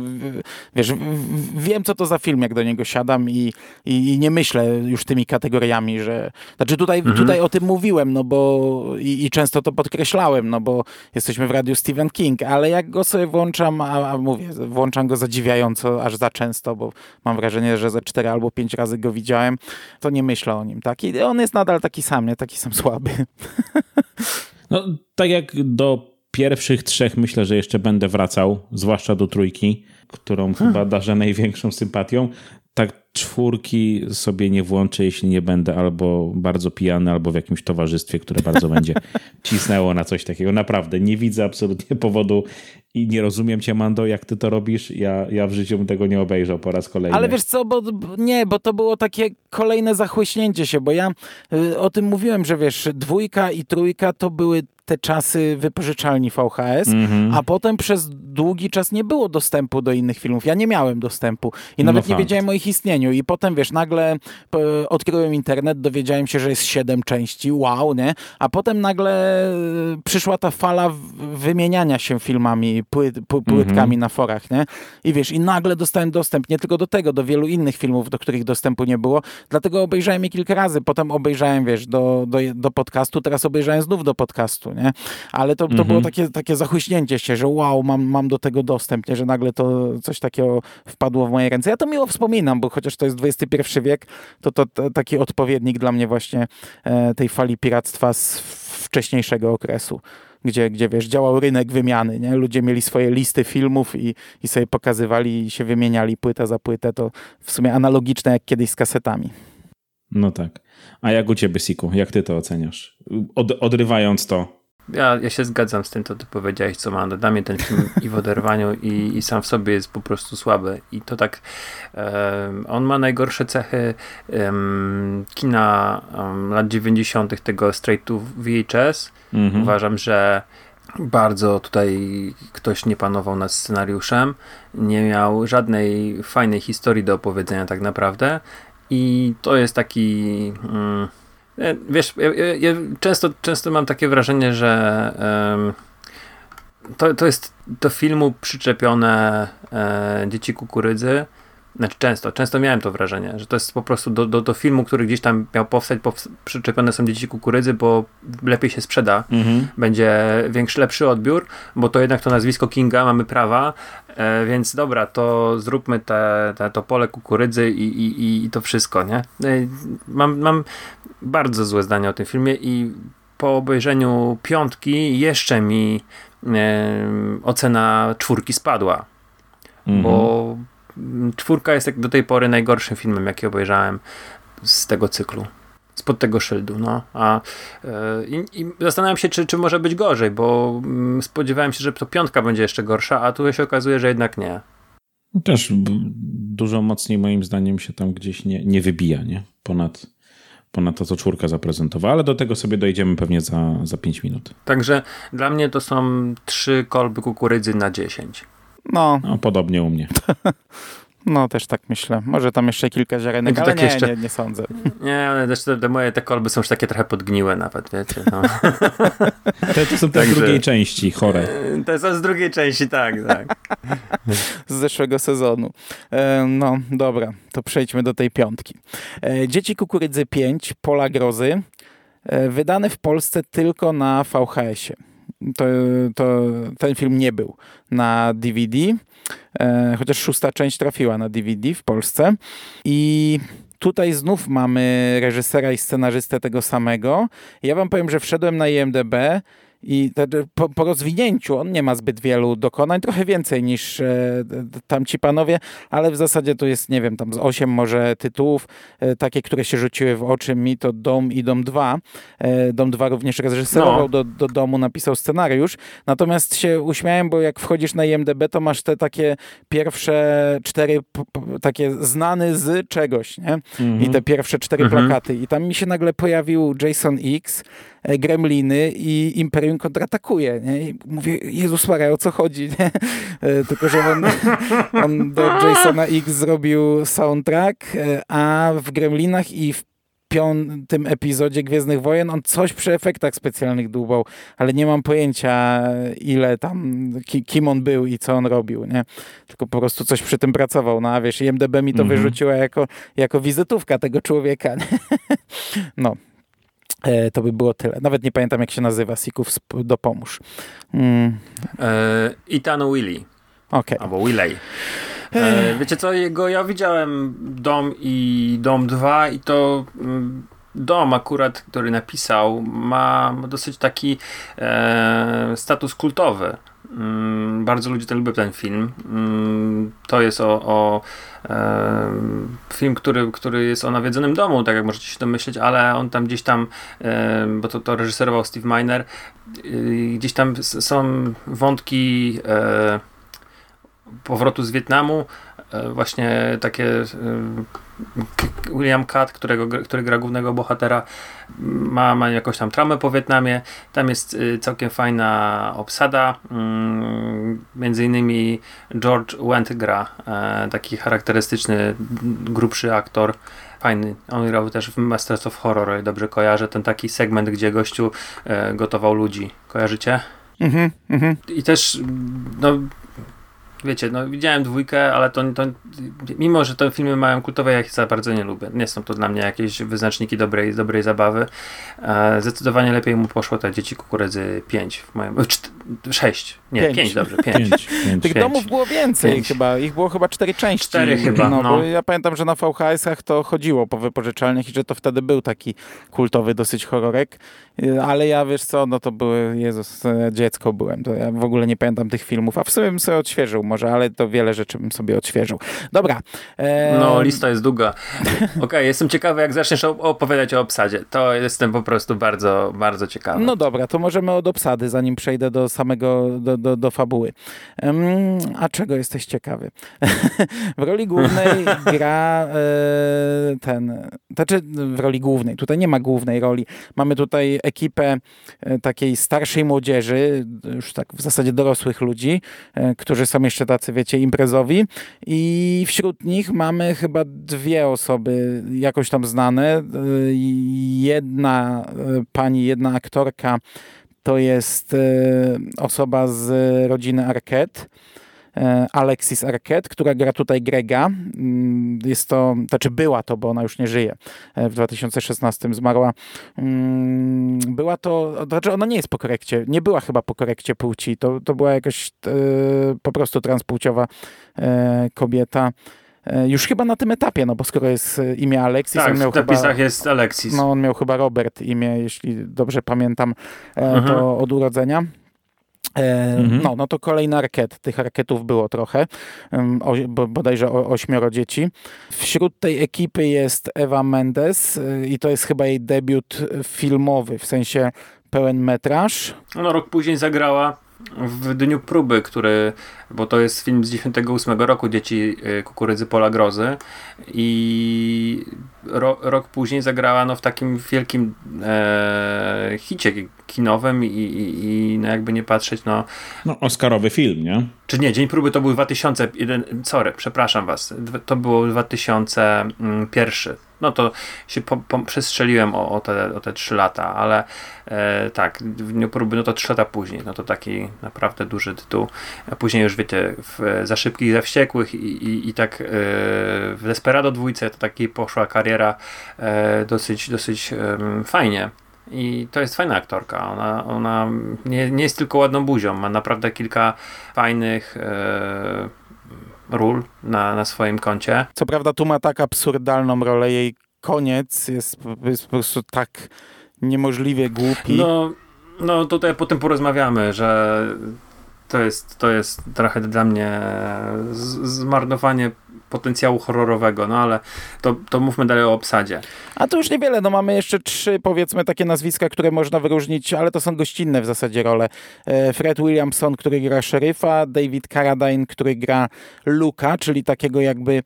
wiesz, wiem co to za film, jak do niego siadam i, i, nie myślę już tymi kategoriami, że, znaczy tutaj, mhm. tutaj o tym mówiłem, no bo i, i, często to podkreślałem, no bo jesteśmy w radiu Stephen King, ale jak go sobie włączam, a, a mówię, włączam go zadziwiająco, aż za często, bo mam wrażenie, że ze cztery albo pięć razy go widziałem, to nie myślę o nim, tak? I on jest nadal taki sam, nie? Taki sam słaby. No, tak jak do pierwszych trzech myślę, że jeszcze będę wracał, zwłaszcza do trójki, którą hmm. chyba darzę największą sympatią. Tak czwórki sobie nie włączę, jeśli nie będę albo bardzo pijany, albo w jakimś towarzystwie, które bardzo będzie cisnęło na coś takiego. Naprawdę, nie widzę absolutnie powodu i nie rozumiem cię, Mando, jak ty to robisz. Ja, ja w życiu bym tego nie obejrzał po raz kolejny. Ale wiesz co, bo nie, bo to było takie kolejne zachłyśnięcie się, bo ja y, o tym mówiłem, że wiesz, dwójka i trójka to były te czasy wypożyczalni VHS, mm -hmm. a potem przez długi czas nie było dostępu do innych filmów. Ja nie miałem dostępu i nawet no nie wiedziałem o ich istnieniu. I potem, wiesz, nagle odkryłem internet, dowiedziałem się, że jest siedem części, wow, nie? A potem nagle y, przyszła ta fala wymieniania się filmami, płyt, płytkami -hmm. na forach, nie? I wiesz, i nagle dostałem dostęp nie tylko do tego, do wielu innych filmów, do których dostępu nie było. Dlatego obejrzałem je kilka razy. Potem obejrzałem, wiesz, do, do, do podcastu, teraz obejrzałem znów do podcastu nie? Ale to, to mhm. było takie, takie zachłyśnięcie się, że wow, mam, mam do tego dostęp, nie? Że nagle to coś takiego wpadło w moje ręce. Ja to miło wspominam, bo chociaż to jest XXI wiek, to to, to taki odpowiednik dla mnie właśnie e, tej fali piractwa z wcześniejszego okresu gdzie, gdzie wiesz, działał rynek wymiany, nie? Ludzie mieli swoje listy filmów i, i sobie pokazywali i się wymieniali płyta za płytę. To w sumie analogiczne jak kiedyś z kasetami. No tak. A jak u ciebie, Siku? Jak ty to oceniasz? Od, odrywając to ja, ja się zgadzam z tym, co ty powiedziałeś, co ma. Dla mnie ten film i w oderwaniu, i, i sam w sobie jest po prostu słaby. I to tak, um, on ma najgorsze cechy um, kina um, lat 90., tego straight to VHS. Mhm. Uważam, że bardzo tutaj ktoś nie panował nad scenariuszem, nie miał żadnej fajnej historii do opowiedzenia tak naprawdę. I to jest taki. Mm, wiesz, ja, ja, ja, często, często mam takie wrażenie, że um, to, to jest do filmu przyczepione e, dzieci kukurydzy, znaczy często, często miałem to wrażenie, że to jest po prostu do, do, do filmu, który gdzieś tam miał powstać, pows przyczepione są dzieci kukurydzy, bo lepiej się sprzeda, mhm. będzie większy, lepszy odbiór, bo to jednak to nazwisko Kinga, mamy prawa, e, więc dobra, to zróbmy te, te, to pole kukurydzy i, i, i to wszystko, nie? E, mam, mam bardzo złe zdanie o tym filmie i po obejrzeniu piątki jeszcze mi e, ocena czwórki spadła. Mhm. Bo czwórka jest jak do tej pory najgorszym filmem, jaki obejrzałem z tego cyklu. Spod tego szyldu, no. A, e, i, zastanawiam się, czy, czy może być gorzej, bo mm, spodziewałem się, że to piątka będzie jeszcze gorsza, a tu się okazuje, że jednak nie. Też dużo mocniej moim zdaniem się tam gdzieś nie, nie wybija, nie? Ponad, ponad to, co czwórka zaprezentowała, ale do tego sobie dojdziemy pewnie za, za 5 minut. Także dla mnie to są trzy kolby kukurydzy na 10. No. no podobnie u mnie. No, też tak myślę. Może tam jeszcze kilka ziarenek, ale tak nie, jeszcze... nie, nie sądzę. Nie, ale też te, te, moje te kolby są już takie trochę podgniłe nawet, wiecie. No. Te to są te z drugiej części, chore. Te są z drugiej części, tak, tak. Z zeszłego sezonu. E, no, dobra, to przejdźmy do tej piątki. E, Dzieci Kukurydzy 5, Pola Grozy, e, wydane w Polsce tylko na VHS-ie. To, to, ten film nie był na DVD. E, chociaż szósta część trafiła na DVD w Polsce. I tutaj znów mamy reżysera i scenarzystę tego samego. Ja wam powiem, że wszedłem na IMDb i po, po, rozwinięciu on nie ma zbyt wielu dokonań, trochę więcej niż e, tamci panowie, ale w zasadzie to jest, nie wiem, tam z osiem może tytułów, e, takie, które się rzuciły w oczy mi, to Dom i Dom 2. E, Dom 2 również reżyserował, no. do, do Domu napisał scenariusz, natomiast się uśmiałem, bo jak wchodzisz na IMDB, to masz te takie pierwsze cztery, takie znane z czegoś, nie? Mm -hmm. I te pierwsze cztery mm -hmm. plakaty. I tam mi się nagle pojawił Jason X, gremliny i Imperium kontratakuje. Nie? I mówię, Jezus Maria, o co chodzi? Nie? E, tylko, że on, on do Jasona X zrobił soundtrack, e, a w Gremlinach i w piątym epizodzie Gwiezdnych Wojen on coś przy efektach specjalnych dłubał, ale nie mam pojęcia ile tam, kim on był i co on robił, nie? Tylko po prostu coś przy tym pracował, no a wiesz, IMDB mi to mm -hmm. wyrzuciła jako, jako wizytówka tego człowieka, nie? No, E, to by było tyle. Nawet nie pamiętam, jak się nazywa. Sików dopomóż. Mm. E, Ethan Willy. Okay. Albo Willey. E, wiecie co, jego ja widziałem Dom i Dom 2 i to mm, Dom akurat, który napisał, ma dosyć taki e, status kultowy. Bardzo ludzie ten lubią ten film. Mm, to jest o, o e, film, który, który jest o nawiedzonym domu, tak jak możecie się domyśleć, ale on tam gdzieś tam, e, bo to, to reżyserował Steve Miner, gdzieś tam są wątki e, powrotu z Wietnamu, e, właśnie takie e, William Cat, którego, który gra głównego bohatera, ma, ma jakąś tam traumę po Wietnamie. Tam jest y, całkiem fajna obsada. Mm, między innymi George Wendt gra, e, taki charakterystyczny, grubszy aktor. Fajny. On grał też w Masters of Horror, dobrze kojarzę. Ten taki segment, gdzie gościu e, gotował ludzi. Kojarzycie? Mhm, mhm. I też no, wiecie, no widziałem dwójkę, ale to, to mimo, że te filmy mają kultowe, ja ich za bardzo nie lubię. Nie są to dla mnie jakieś wyznaczniki dobrej, dobrej zabawy. E, zdecydowanie lepiej mu poszło te Dzieci Kukurydzy 5 w moim... 6, nie, 5, dobrze, 5. Tych domów było więcej pięć. chyba, ich było chyba 4 części. 4 chyba, no, no. Bo ja pamiętam, że na VHS-ach to chodziło po wypożyczalniach i że to wtedy był taki kultowy dosyć horrorek, ale ja wiesz co, no to były, Jezus, e, dziecko byłem, to ja w ogóle nie pamiętam tych filmów, a w sumie bym sobie odświeżył może, ale to wiele rzeczy bym sobie odświeżył. Dobra. E... No, lista jest długa. Okej, okay, jestem ciekawy, jak zaczniesz opowiadać o obsadzie. To jestem po prostu bardzo, bardzo ciekawy. No dobra, to możemy od obsady, zanim przejdę do samego, do, do, do fabuły. A czego jesteś ciekawy? w roli głównej gra e, ten, znaczy w roli głównej, tutaj nie ma głównej roli. Mamy tutaj ekipę e, takiej starszej młodzieży, już tak w zasadzie dorosłych ludzi, e, którzy są jeszcze tacy, wiecie, imprezowi i wśród nich mamy chyba dwie osoby jakoś tam znane. Jedna pani, jedna aktorka to jest osoba z rodziny Arquette E, Alexis Arquette, która gra tutaj Grega. Mm, jest to, znaczy była to, bo ona już nie żyje. E, w 2016 zmarła. Mm, była to, znaczy ona nie jest po korekcie, nie była chyba po korekcie płci. To, to była jakaś e, po prostu transpłciowa kobieta. E, już chyba na tym etapie, no bo skoro jest e, imię Alexis, tak, on miał w napisach chyba, jest Alexis. no on miał chyba Robert imię, jeśli dobrze pamiętam e, Mhm. to od urodzenia. E, Mhm. No, no to kolejny arket. Tych arketów było trochę, o, bo, bodajże o, ośmioro dzieci. Wśród tej ekipy jest Ewa Mendes i to jest chyba jej debiut filmowy, w sensie pełen metraż. No, rok później zagrała w Dniu Próby, który, bo to jest film z 98 roku, Dzieci y, Kukurydzy Pola Grozy i ro, rok później zagrała no, w takim wielkim e, hicie kinowym i, i, i no, jakby nie patrzeć, no No, Oscarowy film, nie? czy nie, Dzień Próby to był 2001, sorry, przepraszam was, to było 2001. No to się po, po, przestrzeliłem o, o, te, o te 3 lata, ale e, tak, w Dniu Próby, no to 3 lata później, no to taki naprawdę duży tytuł. A później już wiecie, w, za szybkich, za wściekłych i, i, i tak e, w Desperado dwójce to taki poszła kariera e, dosyć, dosyć fajnie. I to jest fajna aktorka. Ona, ona nie, nie jest tylko ładną buzią, ma naprawdę kilka fajnych e, ról na, na swoim koncie. Co prawda tu ma tak absurdalną rolę, jej koniec jest, jest po prostu tak niemożliwie głupi. No, no tutaj potem porozmawiamy, że to jest, to jest trochę dla mnie zmarnowanie potencjału horrorowego, no ale to, to mówmy dalej o obsadzie. A to już niewiele, no mamy jeszcze trzy powiedzmy takie nazwiska, które można wyróżnić, ale to są gościnne w zasadzie role. E, Fred Williamson, który gra szeryfa, David Carradine, który gra Luka, czyli takiego jakby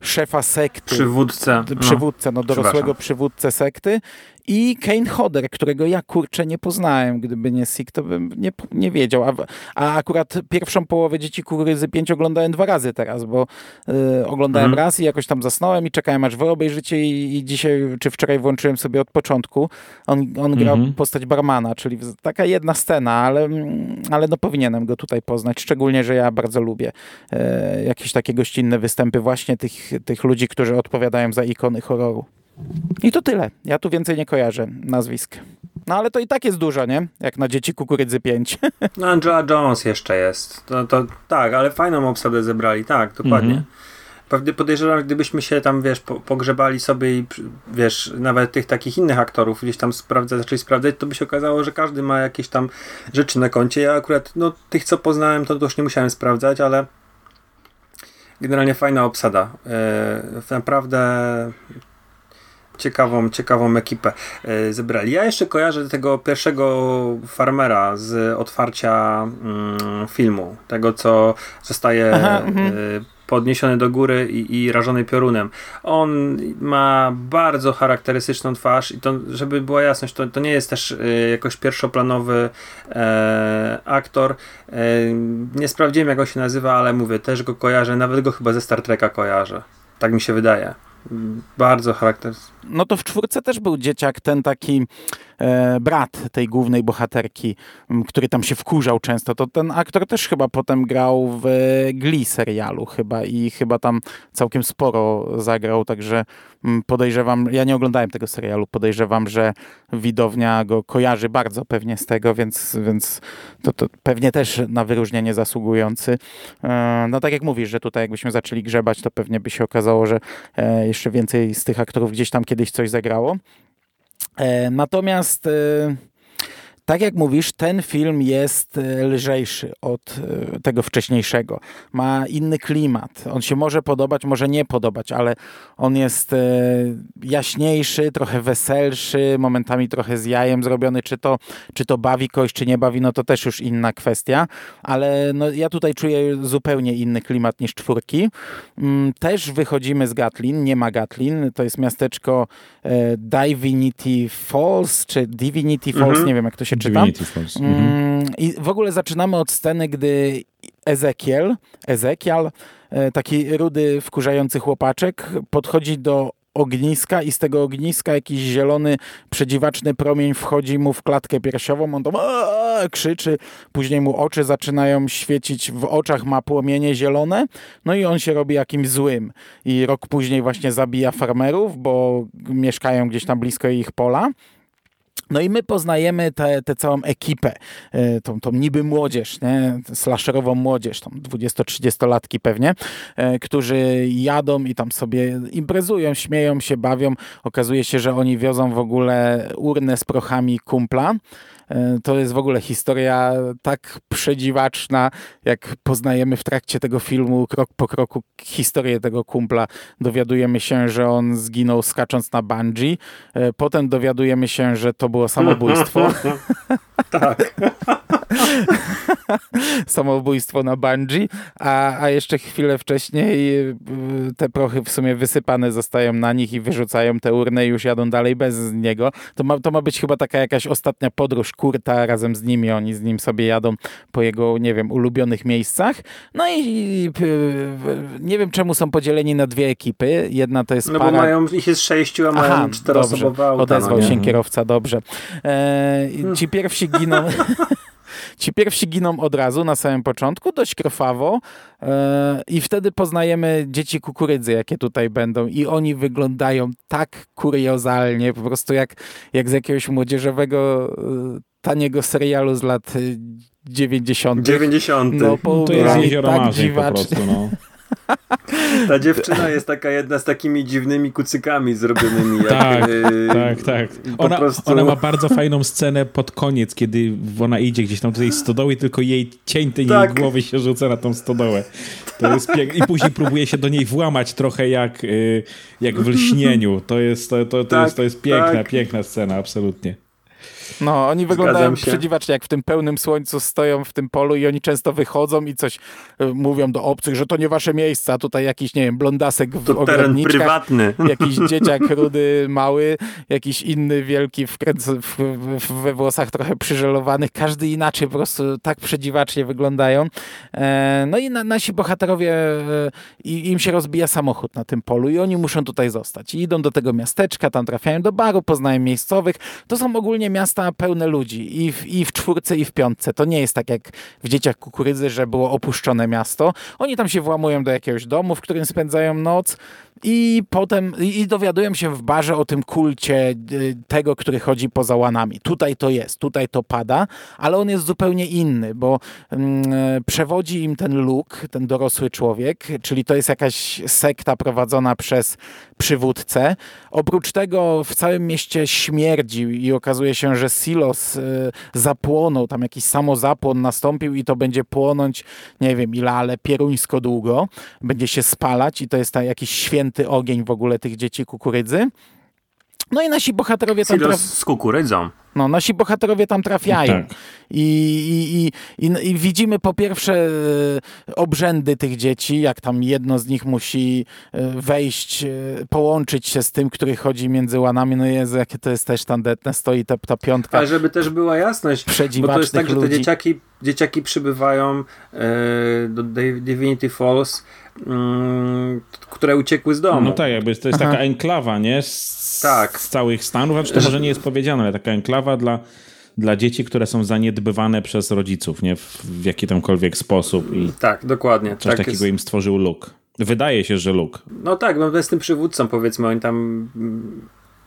szefa sekty. Przywódcę. No. przywódcę, no dorosłego przepraszam. przywódcę sekty i Kane Hodder, którego ja kurczę nie poznałem, gdyby nie Sik, to bym nie, nie wiedział, a, a akurat pierwszą połowę Dzieci Kukurydzy 5 oglądałem dwa razy teraz, bo y, oglądałem Mhm. raz i jakoś tam zasnąłem i czekałem aż wy obejrzycie i, i dzisiaj czy wczoraj włączyłem sobie od początku. On, on grał Mhm. postać barmana, czyli taka jedna scena, ale, mm, ale no powinienem go tutaj poznać, szczególnie, że ja bardzo lubię e, jakieś takie gościnne występy właśnie tych, tych ludzi, którzy odpowiadają za ikony horroru. I to tyle. Ja tu więcej nie kojarzę nazwisk. No ale to i tak jest dużo, nie? Jak na dzieci kukurydzy 5. No Angela Jones jeszcze jest. To, to, tak, ale fajną obsadę zebrali, tak, dokładnie. Mhm. Pewnie podejrzewam, gdybyśmy się tam, wiesz, po, pogrzebali sobie i, wiesz, nawet tych takich innych aktorów gdzieś tam sprawdza, zaczęli sprawdzać, to by się okazało, że każdy ma jakieś tam rzeczy na koncie. Ja akurat, no, tych, co poznałem, to już nie musiałem sprawdzać, ale generalnie fajna obsada. E, naprawdę ciekawą, ciekawą ekipę e, zebrali. Ja jeszcze kojarzę tego pierwszego farmera z otwarcia mm, filmu, tego co zostaje Aha, mhm. e, podniesiony do góry i, i rażony piorunem. On ma bardzo charakterystyczną twarz i to, żeby była jasność, to, to nie jest też e, jakoś pierwszoplanowy e, aktor. E, nie sprawdziłem jak on się nazywa, ale mówię, też go kojarzę, nawet go chyba ze Star Treka kojarzę. Tak mi się wydaje. Bardzo charakterystyczny. No to w czwórce też był dzieciak, ten taki brat tej głównej bohaterki, który tam się wkurzał często. To ten aktor też chyba potem grał w e, Glee serialu chyba i chyba tam całkiem sporo zagrał, także podejrzewam, ja nie oglądałem tego serialu, podejrzewam, że widownia go kojarzy bardzo pewnie z tego, więc, więc to, to pewnie też na wyróżnienie zasługujący. E, no tak jak mówisz, że tutaj jakbyśmy zaczęli grzebać, to pewnie by się okazało, że e, jeszcze więcej z tych aktorów gdzieś tam kiedyś coś zagrało. E, natomiast e, tak jak mówisz, ten film jest e, lżejszy od e, tego wcześniejszego. Ma inny klimat. On się może podobać, może nie podobać, ale on jest e, jaśniejszy, trochę weselszy, momentami trochę z jajem zrobiony. Czy to, czy to bawi kogoś, czy nie bawi, no to też już inna kwestia. Ale no, ja tutaj czuję zupełnie inny klimat niż czwórki. Mm, Też wychodzimy z Gatlin, nie ma Gatlin, to jest miasteczko Divinity Falls, czy Divinity Falls, Mhm. nie wiem jak to się Falls. Mhm. Mm, I w ogóle zaczynamy od sceny, gdy Ezekiel, Ezekiel, e, taki rudy, wkurzający chłopaczek, podchodzi do ogniska i z tego ogniska jakiś zielony, przedziwaczny promień wchodzi mu w klatkę piersiową, on tam "Aaa!" krzyczy, później mu oczy zaczynają świecić, w oczach ma płomienie zielone, no i on się robi jakimś złym. I rok później właśnie zabija farmerów, bo mieszkają gdzieś tam blisko ich pola. No i my poznajemy tę całą ekipę, e, tą, tą niby młodzież, nie? slasherową młodzież, tam 20-30-latki pewnie, e, którzy jadą i tam sobie imprezują, śmieją się, bawią. Okazuje się, że oni wiozą w ogóle urnę z prochami kumpla, to jest w ogóle historia tak przedziwaczna, jak poznajemy w trakcie tego filmu krok po kroku historię tego kumpla. Dowiadujemy się, że on zginął skacząc na bungee. E, potem dowiadujemy się, że to było samobójstwo. tak. samobójstwo na bungee, a, a jeszcze chwilę wcześniej y, te prochy w sumie wysypane zostają na nich i wyrzucają te urny i już jadą dalej bez niego. To ma, to ma być chyba taka jakaś ostatnia podróż Kurta razem z nimi. Oni z nim sobie jadą po jego, nie wiem, ulubionych miejscach. No i nie wiem czemu są podzieleni na dwie ekipy. Jedna to jest No para... bo mają, ich jest sześciu, a mają Aha, czteroosobowe auta. Odezwał no się kierowca, dobrze. E, ci pierwsi giną... Ci pierwsi giną od razu na samym początku, dość krwawo e, i wtedy poznajemy dzieci kukurydzy, jakie tutaj będą i oni wyglądają tak kuriozalnie, po prostu jak, jak z jakiegoś młodzieżowego e, taniego serialu z lat 90. 90. No, po, to jest jezioro tak po prostu, no. Ta dziewczyna jest taka jedna z takimi dziwnymi kucykami zrobionymi. Jak, tak, yy, tak, tak. Ona, prostu... ona, ma bardzo fajną scenę pod koniec, kiedy ona idzie gdzieś tam do tej stodoły, tylko jej cień tej tak. jej głowy się rzuca na tą stodołę. To jest I później próbuje się do niej włamać trochę jak, yy, jak w lśnieniu. To jest, to, to, to tak, jest, to jest piękna, tak. piękna scena, absolutnie. No, oni wyglądają przedziwacznie, jak w tym pełnym słońcu stoją w tym polu i oni często wychodzą i coś y, mówią do obcych, że to nie wasze miejsca, a tutaj jakiś, nie wiem, blondasek w to teren prywatny. jakiś dzieciak rudy, mały, jakiś inny wielki w, w, we włosach trochę przyżelowanych, każdy inaczej, po prostu tak przedziwacznie wyglądają. E, no i na, nasi bohaterowie, e, im się rozbija samochód na tym polu i oni muszą tutaj zostać. I idą do tego miasteczka, tam trafiają do baru, poznają miejscowych. To są ogólnie miasta pełne ludzi i w, i w czwórce, i w piątce. To nie jest tak jak w Dzieciach Kukurydzy, że było opuszczone miasto. Oni tam się włamują do jakiegoś domu, w którym spędzają noc i potem i dowiadują się w barze o tym kulcie y, tego, który chodzi poza łanami. Tutaj to jest, tutaj to pada, ale on jest zupełnie inny, bo mm, przewodzi im ten Luke, ten dorosły człowiek, czyli to jest jakaś sekta prowadzona przez przywódcę. Oprócz tego w całym mieście śmierdzi i okazuje się, że silos y, zapłonął, tam jakiś samozapłon nastąpił i to będzie płonąć, nie wiem ile, ale pieruńsko długo. Będzie się spalać i to jest jakiś święty ogień w ogóle tych dzieci kukurydzy. No i nasi bohaterowie tam... Silos z kukurydzą. No, nasi bohaterowie tam trafiają. Tak. I, i, i, I, widzimy po pierwsze e, obrzędy tych dzieci, jak tam jedno z nich musi e, wejść, e, połączyć się z tym, który chodzi między łanami. No Jezu, jakie to jest też tandetne, stoi ta, ta piątka. Ale żeby też była jasność, bo to jest tak, że te dzieciaki, dzieciaki przybywają do Divinity Falls które uciekły z domu. No tak, jakby to jest Aha. taka enklawa, nie? Z, tak. z całych Stanów, znaczy to może nie jest powiedziane, ale taka enklawa dla, dla dzieci, które są zaniedbywane przez rodziców, nie? W, w jaki tamkolwiek sposób. I tak, dokładnie. Coś tak takiego jest... im stworzył Luke. Wydaje się, że Luke. No tak, no jest tym przywódcą, powiedzmy, oni tam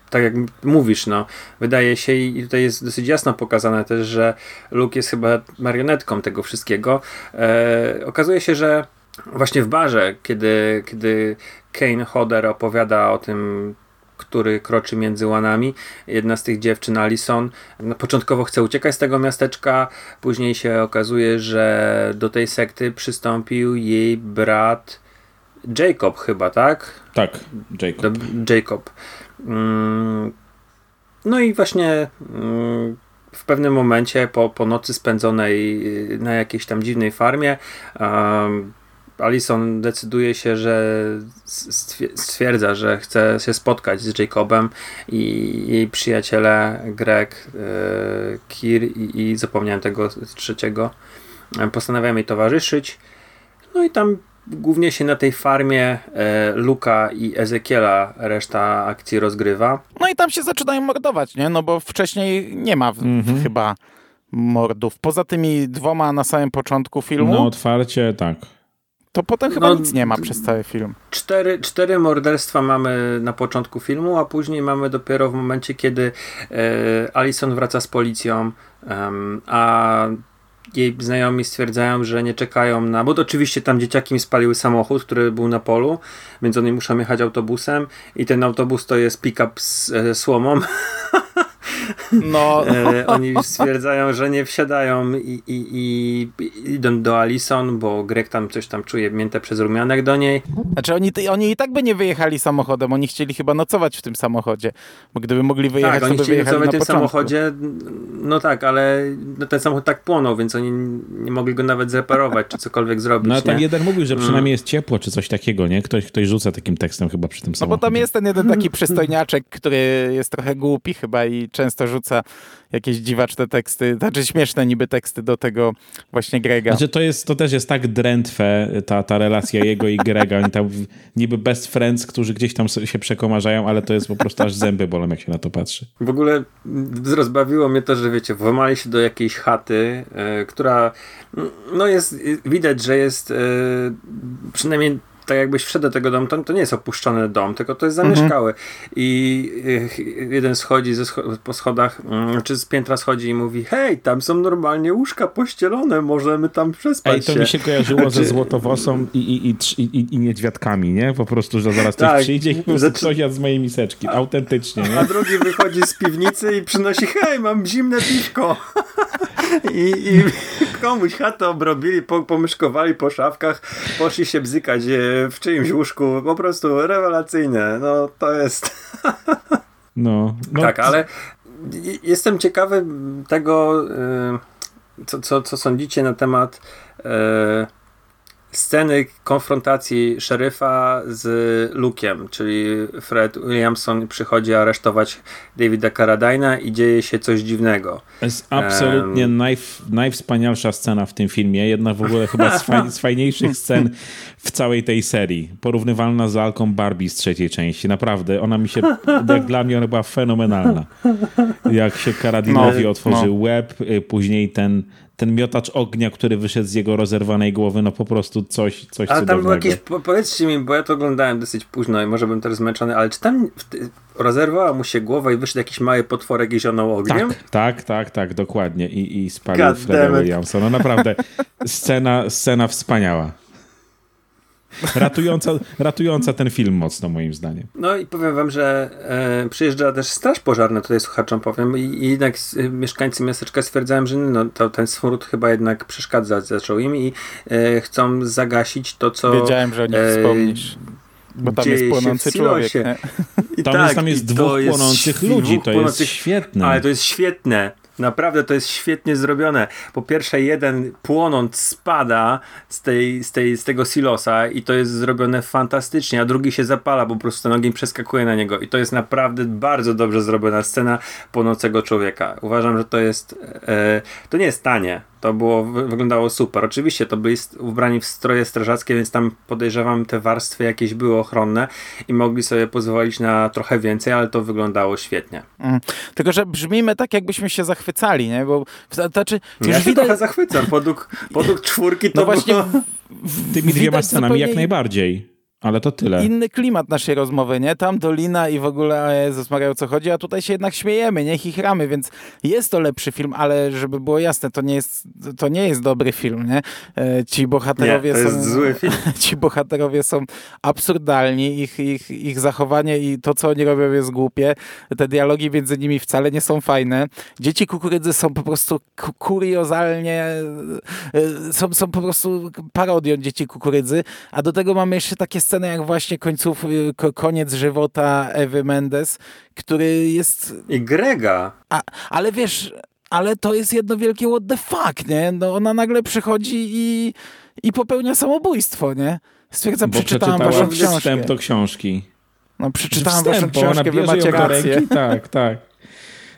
tak jak mówisz, no, wydaje się i tutaj jest dosyć jasno pokazane też, że Luke jest chyba marionetką tego wszystkiego. E, okazuje się, że właśnie w barze, kiedy, kiedy Kane Hodder opowiada o tym, który kroczy między łanami. Jedna z tych dziewczyn, Alison, no, początkowo chce uciekać z tego miasteczka, później się okazuje, że do tej sekty przystąpił jej brat Jacob chyba, tak? Tak, Jacob. Jacob. Mm, no i właśnie mm, w pewnym momencie po, po nocy spędzonej na jakiejś tam dziwnej farmie Alison decyduje się, że stwierdza, że chce się spotkać z Jacobem i jej przyjaciele Greg, e, Kir i, i zapomniałem tego trzeciego e, postanawiają jej towarzyszyć. No i tam głównie się na tej farmie e, Luka i Ezekiela reszta akcji rozgrywa. No i tam się zaczynają mordować, nie? No bo wcześniej nie ma mhm. chyba mordów. Poza tymi dwoma na samym początku filmu. No otwarcie, tak to potem chyba No, nic nie ma przez cały film. Cztery, cztery morderstwa mamy na początku filmu, a później mamy dopiero w momencie, kiedy e, Alison wraca z policją, em, a jej znajomi stwierdzają, że nie czekają na. Bo to oczywiście tam dzieciaki mi spaliły samochód, który był na polu, więc oni muszą jechać autobusem, i ten autobus to jest pick-up z e, słomą. No, E, oni stwierdzają, że nie wsiadają i, i, i, idą do Alison, bo Greg tam coś tam czuje mięte przez rumianek do niej. znaczy oni, oni i tak by nie wyjechali samochodem, oni chcieli chyba nocować w tym samochodzie, bo gdyby mogli wyjechać, Tak, oni to by chcieli wyjechali na w tym początku. samochodzie, no tak, ale no ten samochód tak płonął, więc oni nie mogli go nawet zreparować, czy cokolwiek zrobić, No ale tam nie? jeden mówił, że Mm. przynajmniej jest ciepło, czy coś takiego, nie? Ktoś, ktoś rzuca takim tekstem chyba przy tym No bo samochodzie. tam jest ten jeden taki przystojniaczek, który jest trochę głupi chyba i często rzuca jakieś dziwaczne teksty, znaczy śmieszne niby teksty do tego właśnie Grega. Znaczy to, jest, to też jest tak drętwe, ta, ta relacja jego i Grega. Oni tam niby best friends, którzy gdzieś tam się przekomarzają, ale to jest po prostu aż zęby bolą, jak się na to patrzy. W ogóle rozbawiło mnie to, że wiecie, włamali się do jakiejś chaty, e, która no jest, widać, że jest e, przynajmniej tak jakbyś wszedł do tego domu, to, to nie jest opuszczony dom, tylko to jest zamieszkały. I e, jeden schodzi ze scho- po schodach, mm, czy z piętra schodzi i mówi, hej, tam są normalnie łóżka pościelone, możemy tam przespać Ej, to się. mi się kojarzyło ze Złotowosą i, i, i, i, i, niedźwiadkami, nie? Po prostu, że zaraz ktoś Tak. przyjdzie i po prostu Zaczy- ktoś z mojej miseczki. Autentycznie, A nie? drugi wychodzi z piwnicy i przynosi, hej, mam zimne piwko. I, I komuś chatę obrobili, po, pomyszkowali po szafkach, poszli się bzykać e, w czyimś łóżku. Po prostu rewelacyjne. No to jest... No, no tak, ale jestem ciekawy tego, e, co, co, co sądzicie na temat e, sceny konfrontacji szeryfa z Luke'em, czyli Fred Williamson przychodzi aresztować Davida Carradina i dzieje się coś dziwnego. To jest absolutnie najw, najwspanialsza scena w tym filmie. Jedna w ogóle chyba z, faj, z fajniejszych scen w całej tej serii. Porównywalna z lalką Barbie z trzeciej części. Naprawdę, ona mi się, jak dla mnie ona była fenomenalna. Jak się Karadinowi No, otworzył łeb, y, później ten, ten miotacz ognia, który wyszedł z jego rozerwanej głowy, no po prostu coś, coś Ale tam cudownego. był jakiś, po, powiedzcie mi, bo ja to oglądałem dosyć późno i może bym teraz zmęczony, ale czy tam rozerwała mu się głowa i wyszedł jakiś mały potworek i zionął ogniem? Tak, tak, tak, tak, dokładnie. I, i spalił God Freda. Williamsa. No naprawdę, scena, scena wspaniała. Ratująca, ratująca ten film mocno, moim zdaniem. No i powiem wam, że e, przyjeżdża też straż pożarna, tutaj słuchaczom powiem, i, i jednak e, mieszkańcy miasteczka stwierdzają, że no, to, ten smród chyba jednak przeszkadzać zaczął im i e, chcą zagasić to, co Wiedziałem, że o nich e, wspomnisz. Bo tam jest płonący człowiek. Nie? I Tam, tak, jest, tam jest to dwóch jest płonących dwóch ludzi, to jest płonących- świetne. Ale to jest świetne. Naprawdę to jest świetnie zrobione. Po pierwsze, jeden płonąc spada z, tej, z, tej, z tego silosa i to jest zrobione fantastycznie, a drugi się zapala, bo po prostu ten ogień przeskakuje na niego. I to jest naprawdę bardzo dobrze zrobiona scena płonącego człowieka. Uważam, że to jest. E, to nie jest tanie. To było, wy- wyglądało super. Oczywiście to byli ubrani w stroje strażackie, więc tam podejrzewam te warstwy jakieś były ochronne i mogli sobie pozwolić na trochę więcej, ale to wyglądało świetnie. Mm. Tylko, że brzmimy tak, jakbyśmy się zachwycali, nie? Bo znaczy, Ja już się widać, trochę zachwycam. Podług, podług czwórki to no właśnie było... w, Tymi dwiema scenami zupełnie jak najbardziej. Ale to tyle. Inny klimat naszej rozmowy, nie? Tam Dolina i w ogóle o Jezus Maria, o co chodzi, a tutaj się jednak śmiejemy, nie? Chichramy, więc jest to lepszy film, ale żeby było jasne, to nie jest, to nie jest dobry film, nie? E, Ci bohaterowie Nie, to jest są... zły film. Ci bohaterowie są absurdalni, ich, ich, ich zachowanie i to, co oni robią jest głupie. Te dialogi między nimi wcale nie są fajne. Dzieci kukurydzy są po prostu ku- kuriozalnie, e, są, są po prostu parodią dzieci kukurydzy, a do tego mamy jeszcze takie sceny jak właśnie końców, y, ko- koniec żywota Ewy Mendes, który jest I Grega. a, ale wiesz, ale to jest jedno wielkie what the fuck, nie? No ona nagle przychodzi i, i popełnia samobójstwo, nie? Stwierdzam, Bo przeczytałam przeczytała waszą książkę. wstęp do książki. No przeczytałam Wstęp, waszą książkę, wy macie rację. ręki. Tak, tak.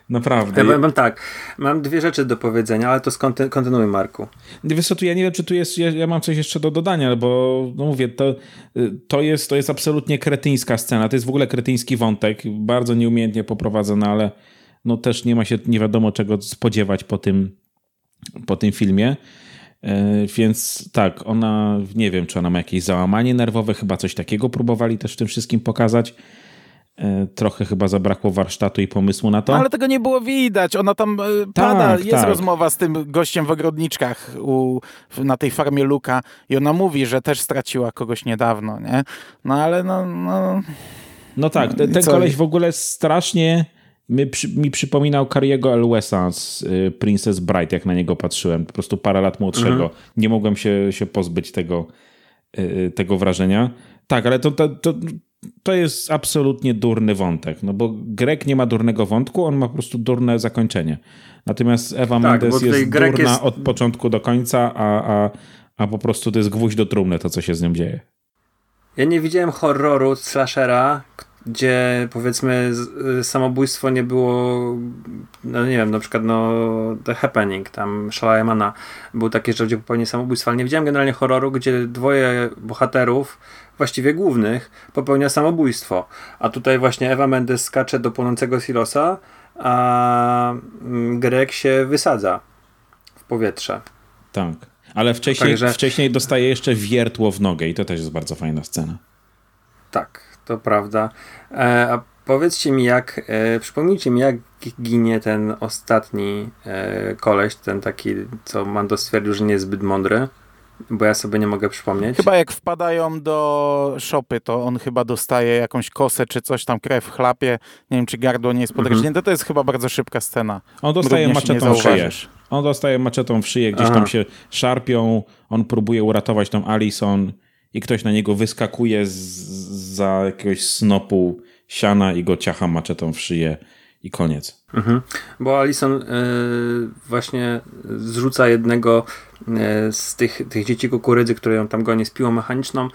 Naprawdę. Ja powiem tak, mam dwie rzeczy do powiedzenia, ale to skonty- kontynuuj, Marku. Wiesz co, tu ja nie wiem, czy tu jest, ja, ja mam coś jeszcze do dodania, bo no mówię, to, y, to, jest, to jest absolutnie kretyńska scena, to jest w ogóle kretyński wątek, bardzo nieumiejętnie poprowadzony, ale no też nie ma się nie wiadomo czego spodziewać po tym, po tym filmie. E, więc tak, ona, nie wiem, czy ona ma jakieś załamanie nerwowe, chyba coś takiego próbowali też w tym wszystkim pokazać. E, trochę chyba zabrakło warsztatu i pomysłu na to. No, ale tego nie było widać. Ona tam e, pada, jest tak. rozmowa z tym gościem w ogrodniczkach u, na tej farmie Luka i ona mówi, że też straciła kogoś niedawno, nie? No ale no... No, no tak, ten, ten koleś w ogóle strasznie mi, mi przypominał Kariego Elwesa z y, Princess Bride, jak na niego patrzyłem. Po prostu parę lat młodszego. Mhm. Nie mogłem się, się pozbyć tego, y, tego wrażenia. Tak, ale to, to, to, to jest absolutnie durny wątek, no bo Grek nie ma durnego wątku, on ma po prostu durne zakończenie. Natomiast Ewa tak, Mendes jest Grek durna jest... od początku do końca, a, a, a po prostu to jest gwóźdź do trumny to, co się z nią dzieje. Ja nie widziałem horroru slashera, gdzie powiedzmy samobójstwo nie było, no nie wiem, na przykład no The Happening, tam Shalayamana był taki, że ludzie popełnili samobójstwo, ale nie widziałem generalnie horroru, gdzie dwoje bohaterów, właściwie głównych, popełnia samobójstwo. A tutaj właśnie Ewa Mendes skacze do płonącego silosa, a mm, Greg się wysadza w powietrze. Tak. Ale wcześniej, Także... wcześniej dostaje jeszcze wiertło w nogę i to też jest bardzo fajna scena. Tak, to prawda. E, a powiedzcie mi, jak, e, przypomnijcie mi, jak ginie ten ostatni e, koleś, ten taki, co Mando stwierdził, że nie jest zbyt mądry. Bo ja sobie nie mogę przypomnieć. Chyba jak wpadają do szopy, to on chyba dostaje jakąś kosę czy coś tam, krew chlapie. Nie wiem, czy gardło nie jest podrżnięte. Mhm. To jest chyba bardzo szybka scena. On dostaje maczetą w szyję. On dostaje maczetą w szyję, gdzieś Aha. tam się szarpią. On próbuje uratować tą Alison i ktoś na niego wyskakuje z, za jakiegoś snopu siana i go ciacha maczetą w szyję i koniec. Mhm. Bo Alison y, właśnie zrzuca jednego y, z tych, tych dzieci kukurydzy, które ją tam goni z piłą mechaniczną,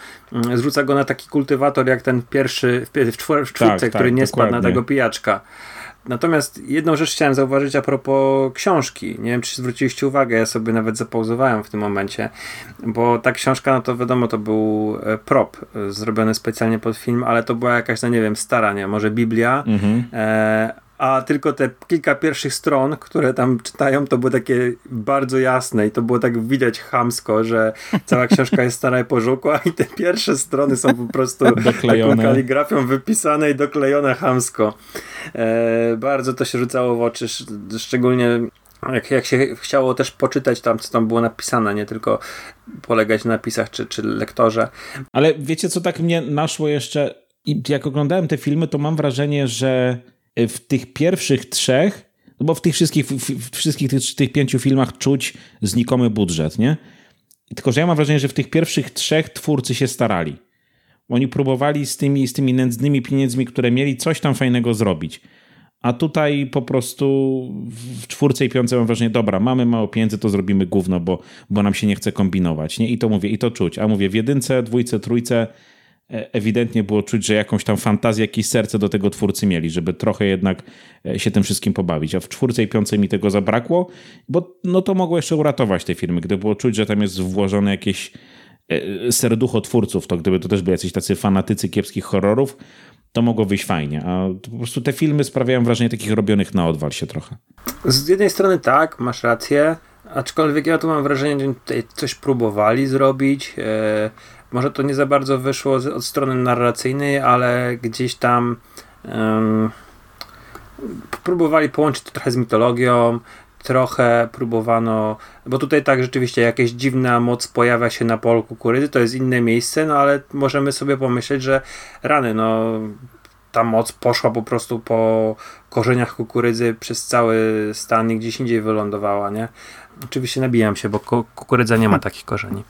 y, zrzuca go na taki kultywator jak ten pierwszy w, w, czwór, w czwórce, tak, który tak, nie dokładnie. spadł na tego pijaczka. Natomiast jedną rzecz chciałem zauważyć a propos książki. Nie wiem, czy zwróciliście uwagę, ja sobie nawet zapauzowałem w tym momencie, bo ta książka, no to wiadomo, to był e, prop e, zrobiony specjalnie pod film, ale to była jakaś, no nie wiem, stara, nie, może Biblia, mhm. e, a tylko te kilka pierwszych stron, które tam czytają, to były takie bardzo jasne i to było tak widać chamsko, że cała książka jest stara i pożółkła i te pierwsze strony są po prostu doklejone. taką kaligrafią wypisane i doklejone chamsko. E, bardzo to się rzucało w oczy, szczególnie jak, jak się chciało też poczytać tam, co tam było napisane, nie tylko polegać na napisach czy, czy lektorze. Ale wiecie, co tak mnie naszło jeszcze? I jak oglądałem te filmy, to mam wrażenie, że w tych pierwszych trzech, no bo w tych wszystkich, w wszystkich tych, tych pięciu filmach czuć znikomy budżet, nie? Tylko, że ja mam wrażenie, że w tych pierwszych trzech twórcy się starali. Oni próbowali z tymi, z tymi nędznymi pieniędzmi, które mieli, coś tam fajnego zrobić. A tutaj po prostu w czwórce i piątce mam wrażenie, dobra, mamy mało pieniędzy, to zrobimy gówno, bo, bo nam się nie chce kombinować. Nie? I to mówię, i to czuć. A mówię, w jedynce, dwójce, trójce ewidentnie było czuć, że jakąś tam fantazję, jakieś serce do tego twórcy mieli, żeby trochę jednak e, się tym wszystkim pobawić. A w czwórce i piątce mi tego zabrakło, bo no to mogło jeszcze uratować te filmy, gdy było czuć, że tam jest włożone jakieś e, serducho twórców, to gdyby to też byli jacyś tacy fanatycy kiepskich horrorów, to mogło wyjść fajnie. A po prostu te filmy sprawiają wrażenie takich robionych na odwal się trochę. Z jednej strony tak, masz rację, aczkolwiek ja tu mam wrażenie, że tutaj coś próbowali zrobić. Może to nie za bardzo wyszło od strony narracyjnej, ale gdzieś tam um, próbowali połączyć to trochę z mitologią, trochę próbowano, bo tutaj tak rzeczywiście jakaś dziwna moc pojawia się na polu kukurydzy, to jest inne miejsce, no ale możemy sobie pomyśleć, że rany, no ta moc poszła po prostu po korzeniach kukurydzy przez cały stan i gdzieś indziej wylądowała, nie? Oczywiście nabijam się, bo kukurydza nie ma takich korzeni.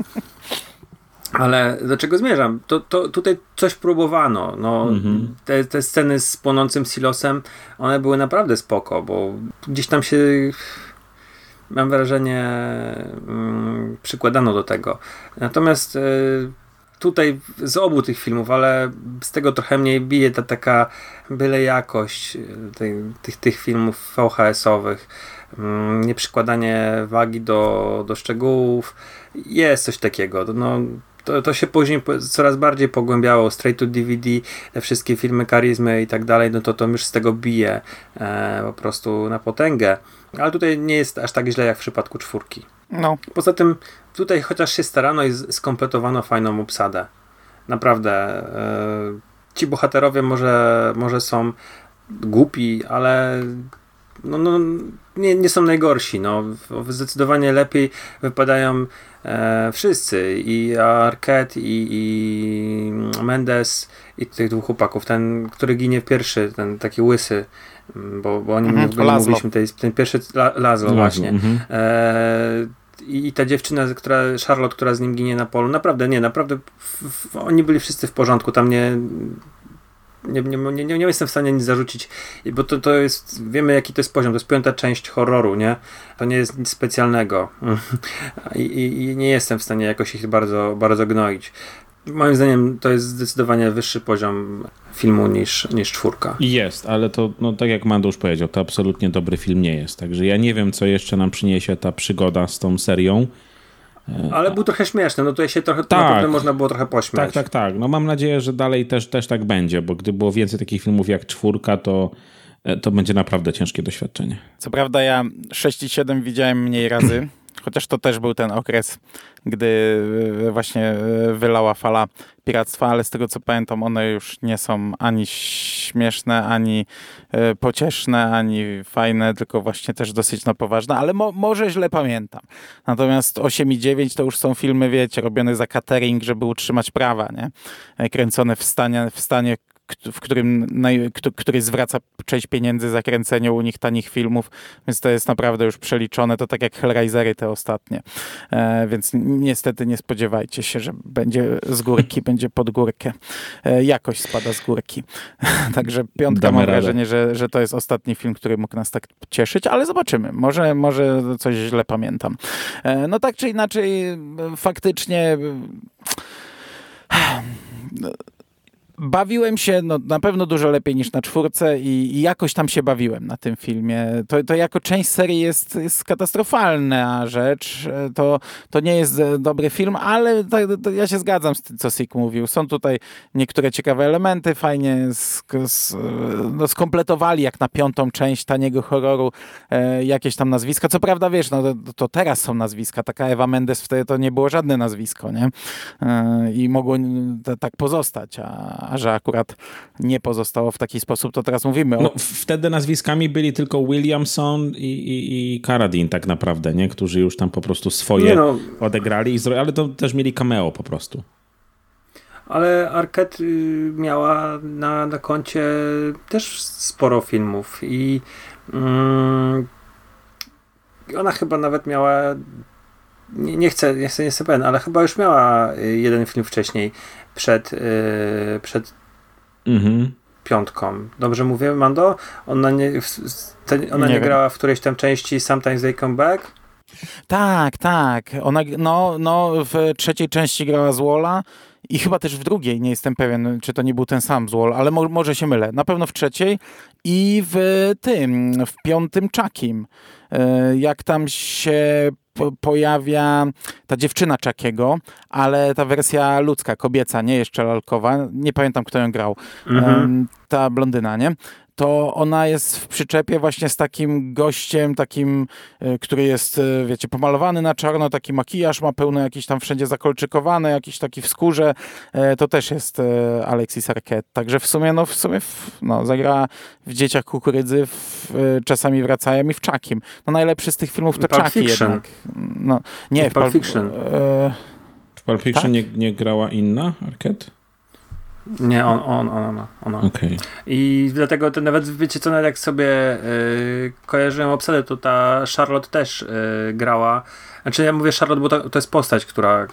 Ale do czego zmierzam? To, to tutaj coś próbowano. No, mhm. te, te sceny z płonącym silosem, one były naprawdę spoko, bo gdzieś tam się mam wrażenie mm, przykładano do tego. Natomiast y, tutaj z obu tych filmów, ale z tego trochę mniej bije ta taka byle jakość tej, tych, tych filmów VHS-owych. Mm, nieprzykładanie wagi do, do szczegółów. Jest coś takiego. No, to, to się później coraz bardziej pogłębiało. Straight to DVD, te wszystkie filmy karizmy i tak dalej, no to to już z tego bije e, po prostu na potęgę. Ale tutaj nie jest aż tak źle jak w przypadku czwórki. No. Poza tym tutaj chociaż się starano i skompletowano fajną obsadę. Naprawdę. E, ci bohaterowie może, może są głupi, ale no, no, nie, nie są najgorsi. No. Zdecydowanie lepiej wypadają e, wszyscy. I Arquette, i, i Mendes, i tych dwóch chłopaków. Ten, który ginie pierwszy, ten taki łysy, bo, bo o nim mhm, nie mówiliśmy. Ten, ten pierwszy La, Lazlo, właśnie. Mhm. E, i ta dziewczyna, która, Charlotte, która z nim ginie na polu, naprawdę nie, naprawdę w, w, oni byli wszyscy w porządku, tam nie nie, nie, nie, nie, jestem w stanie nic zarzucić, bo to, to jest, wiemy jaki to jest poziom, to jest piąta część horroru, nie? To nie jest nic specjalnego I, i, nie jestem w stanie jakoś ich bardzo, bardzo gnoić. Moim zdaniem to jest zdecydowanie wyższy poziom filmu niż, niż czwórka. Jest, ale to, no, tak jak Mandusz powiedział, to absolutnie dobry film nie jest. Także ja nie wiem, co jeszcze nam przyniesie ta przygoda z tą serią. Ale był trochę śmieszny, no tutaj się trochę tak, można było trochę pośmiać. Tak, tak, tak. No mam nadzieję, że dalej też, też tak będzie, bo gdy było więcej takich filmów jak czwórka, to e, to będzie naprawdę ciężkie doświadczenie. Co prawda ja 6 i 7 widziałem mniej razy, chociaż to też był ten okres, gdy e, właśnie e, wylała fala piractwa, ale z tego co pamiętam, one już nie są ani śmieszne, ani e, pocieszne, ani fajne, tylko właśnie też dosyć na poważne, ale mo może źle pamiętam. Natomiast 8 i 9 to już są filmy, wiecie, robione za catering, żeby utrzymać prawa, nie? Kręcone w stanie, w stanie w którym, który zwraca część pieniędzy za kręcenie u nich tanich filmów, więc to jest naprawdę już przeliczone, to tak jak Hellraisery te ostatnie, e, więc niestety nie spodziewajcie się, że będzie z górki, będzie pod górkę. E, jakość spada z górki. Także piątka Damy mam radę. wrażenie, że, że to jest ostatni film, który mógł nas tak cieszyć, ale zobaczymy. Może, może coś źle pamiętam. E, no tak czy inaczej, faktycznie bawiłem się no, na pewno dużo lepiej niż na czwórce i, i jakoś tam się bawiłem na tym filmie. To, to jako część serii jest, jest katastrofalna rzecz. To, to nie jest dobry film, ale to, to ja się zgadzam z tym, co Sik mówił. Są tutaj niektóre ciekawe elementy, fajnie no, skompletowali jak na piątą część taniego horroru e, jakieś tam nazwiska. Co prawda, wiesz, no, to, to, teraz są nazwiska. Taka Ewa Mendes wtedy to nie było żadne nazwisko, nie? E, I mogło tak pozostać, a a że akurat nie pozostało w taki sposób, to teraz mówimy o... No, wtedy nazwiskami byli tylko Williamson i, i, i Carradine tak naprawdę, nie? Którzy już tam po prostu swoje no. odegrali, ale to też mieli cameo po prostu. Ale Arquette y, miała na, na koncie też sporo filmów i mm, ona chyba nawet miała nie, nie chcę, nie chcę, nie chcę pewien, ale chyba już miała y, jeden film wcześniej przed, yy, przed mhm. piątką. Dobrze mówię, Mando? Ona nie, ona nie, nie grała w którejś tam części Sometimes They Come Back? Tak, tak. Ona, no, no, w trzeciej części grała z Walla i chyba też w drugiej, nie jestem pewien, czy to nie był ten sam z Wall, ale mo może się mylę. Na pewno w trzeciej i w tym, w piątym Czakim. E, jak tam się pojawia ta dziewczyna Czakiego, ale ta wersja ludzka, kobieca, nie jeszcze lalkowa. Nie pamiętam, kto ją grał. Mhm. Ta blondyna, nie? To ona jest w przyczepie właśnie z takim gościem, takim, e, który jest, e, wiecie, pomalowany na czarno, taki makijaż ma pełno jakiś tam wszędzie zakolczykowane, jakiś taki w skórze. E, to też jest Alexis Arquette. Także w sumie, no w sumie, no, zagra w Dzieciach Kukurydzy, w, czasami wracają i w Czakim. No najlepszy z tych filmów to Czaki jednak. No, nie, w Pulp Fiction. w Pulp Fiction tak? nie, nie grała inna Arquette? Nie, on, on, ona, ona. Okay. I dlatego to nawet, wiecie co, nawet jak sobie y, kojarzyłem obsadę, to ta Charlotte też y, grała. Znaczy ja mówię Charlotte, bo to, to jest postać, która y,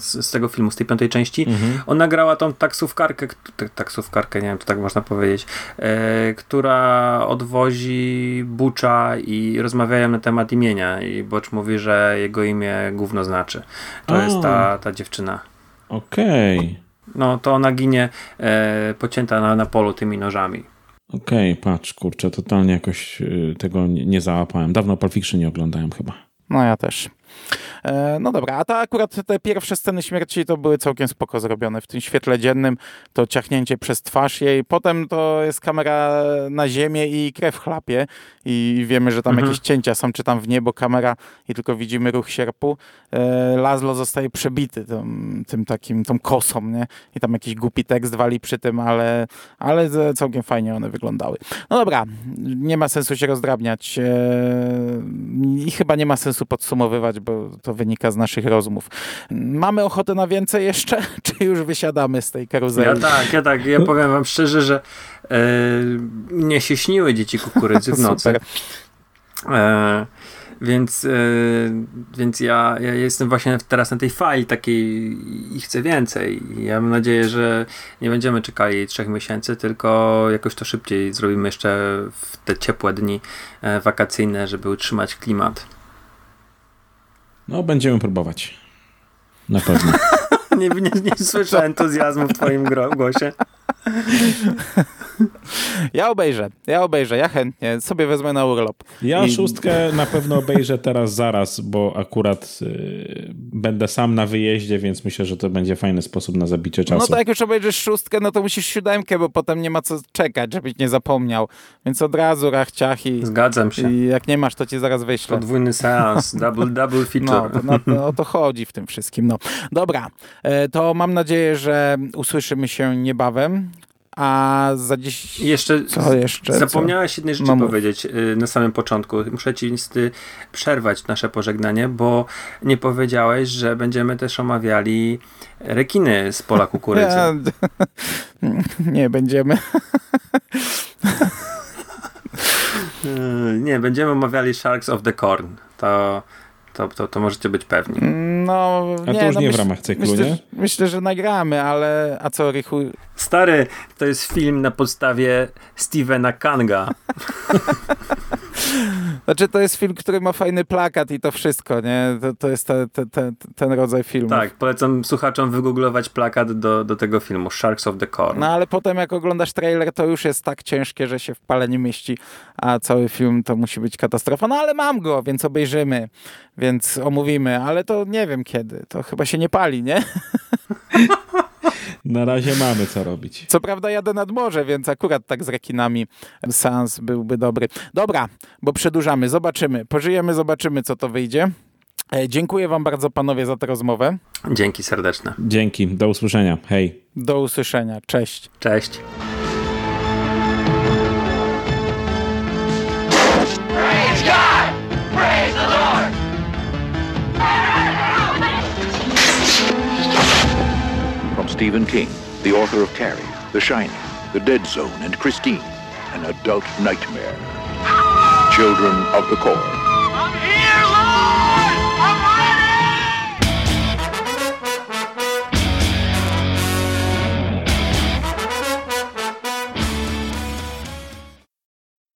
z, z, tego filmu, z tej piątej części, mhm. ona grała tą taksówkarkę, taksówkarkę, nie wiem, to tak można powiedzieć, y, która odwozi Bucza i rozmawiają na temat imienia i Bocz mówi, że jego imię gówno znaczy. To jest ta, ta dziewczyna. Okej. Okay. No to ona ginie e, pocięta na, na polu tymi nożami. Okej, okay, patrz, kurczę, totalnie jakoś y, tego nie, nie załapałem. Dawno Pulp Fiction nie oglądałem chyba. No ja też. E, no dobra, a ta akurat te pierwsze sceny śmierci to były całkiem spoko zrobione. W tym świetle dziennym to ciachnięcie przez twarz jej, potem to jest kamera na ziemię i krew chlapie i wiemy, że tam Mhm. jakieś cięcia są, czy tam w niebo kamera i tylko widzimy ruch sierpu. E, Laszlo zostaje przebity tym, tym takim, tą kosą, nie? I tam jakiś głupi tekst wali przy tym, ale, ale całkiem fajnie one wyglądały. No dobra, nie ma sensu się rozdrabniać e, i chyba nie ma sensu podsumowywać, bo to wynika z naszych rozmów. Mamy ochotę na więcej jeszcze, czy już wysiadamy z tej karuzeli? Ja tak, ja tak, ja powiem wam szczerze, że e, mnie się śniły dzieci kukurydzy w nocy. E, więc, e, więc ja, ja jestem właśnie teraz na tej fali takiej i chcę więcej. Ja mam nadzieję, że nie będziemy czekali trzech miesięcy, tylko jakoś to szybciej zrobimy jeszcze w te ciepłe dni e, wakacyjne, żeby utrzymać klimat. No, będziemy próbować. Na pewno. Nie, nie, nie słyszę entuzjazmu w twoim głosie. Ja obejrzę, ja obejrzę, ja chętnie, sobie wezmę na urlop. Ja I- szóstkę na pewno obejrzę teraz zaraz, bo akurat y, będę sam na wyjeździe, więc myślę, że to będzie fajny sposób na zabicie czasu. No to jak już obejrzysz szóstkę, no to musisz siódemkę, bo potem nie ma co czekać, żebyś nie zapomniał. Więc od razu rachciach i, Zgadzam się. i jak nie masz, to ci zaraz wyślę. Podwójny seans, double, double No, feature. to, no, to, o to chodzi w tym wszystkim. No. Dobra, e, to mam nadzieję, że usłyszymy się niebawem, a za dziś... I jeszcze, Co jeszcze? zapomniałeś jednej rzeczy No mów. powiedzieć y, na samym początku. Muszę ci niestety przerwać nasze pożegnanie, bo nie powiedziałeś, że będziemy też omawiali rekiny z pola kukurydzy. Nie będziemy. Y, Nie, będziemy omawiali Sharks of the Corn. To, to, to, to możecie być pewni. No, A nie, to już no nie w myśl- ramach cyklu, myślę, nie? że- Myślę, że nagramy, ale a co, Rychu? Stary, to jest film na podstawie Stevena Kanga. Znaczy, to jest film, który ma fajny plakat i to wszystko, nie? To, to jest te, te, te, ten rodzaj filmu. Tak, polecam słuchaczom wygooglować plakat do, do tego filmu Sharks of the Corn. No ale potem jak oglądasz trailer, to już jest tak ciężkie, że się w pale nie mieści, a cały film to musi być katastrofa. No ale mam go, więc obejrzymy, więc omówimy, ale to nie wiem kiedy. To chyba się nie pali, nie? Na razie mamy co robić. Co prawda jadę nad morze, więc akurat tak z rekinami seans byłby dobry. Dobra, bo przedłużamy, zobaczymy. Pożyjemy, zobaczymy, co to wyjdzie. E, Dziękuję wam bardzo, panowie, za tę rozmowę. Dzięki serdeczne. Dzięki, do usłyszenia. Hej. Do usłyszenia. Cześć. Cześć. Stephen King, the author of Carrie, The Shining, The Dead Zone, and Christine, an adult nightmare. Children of the Corn.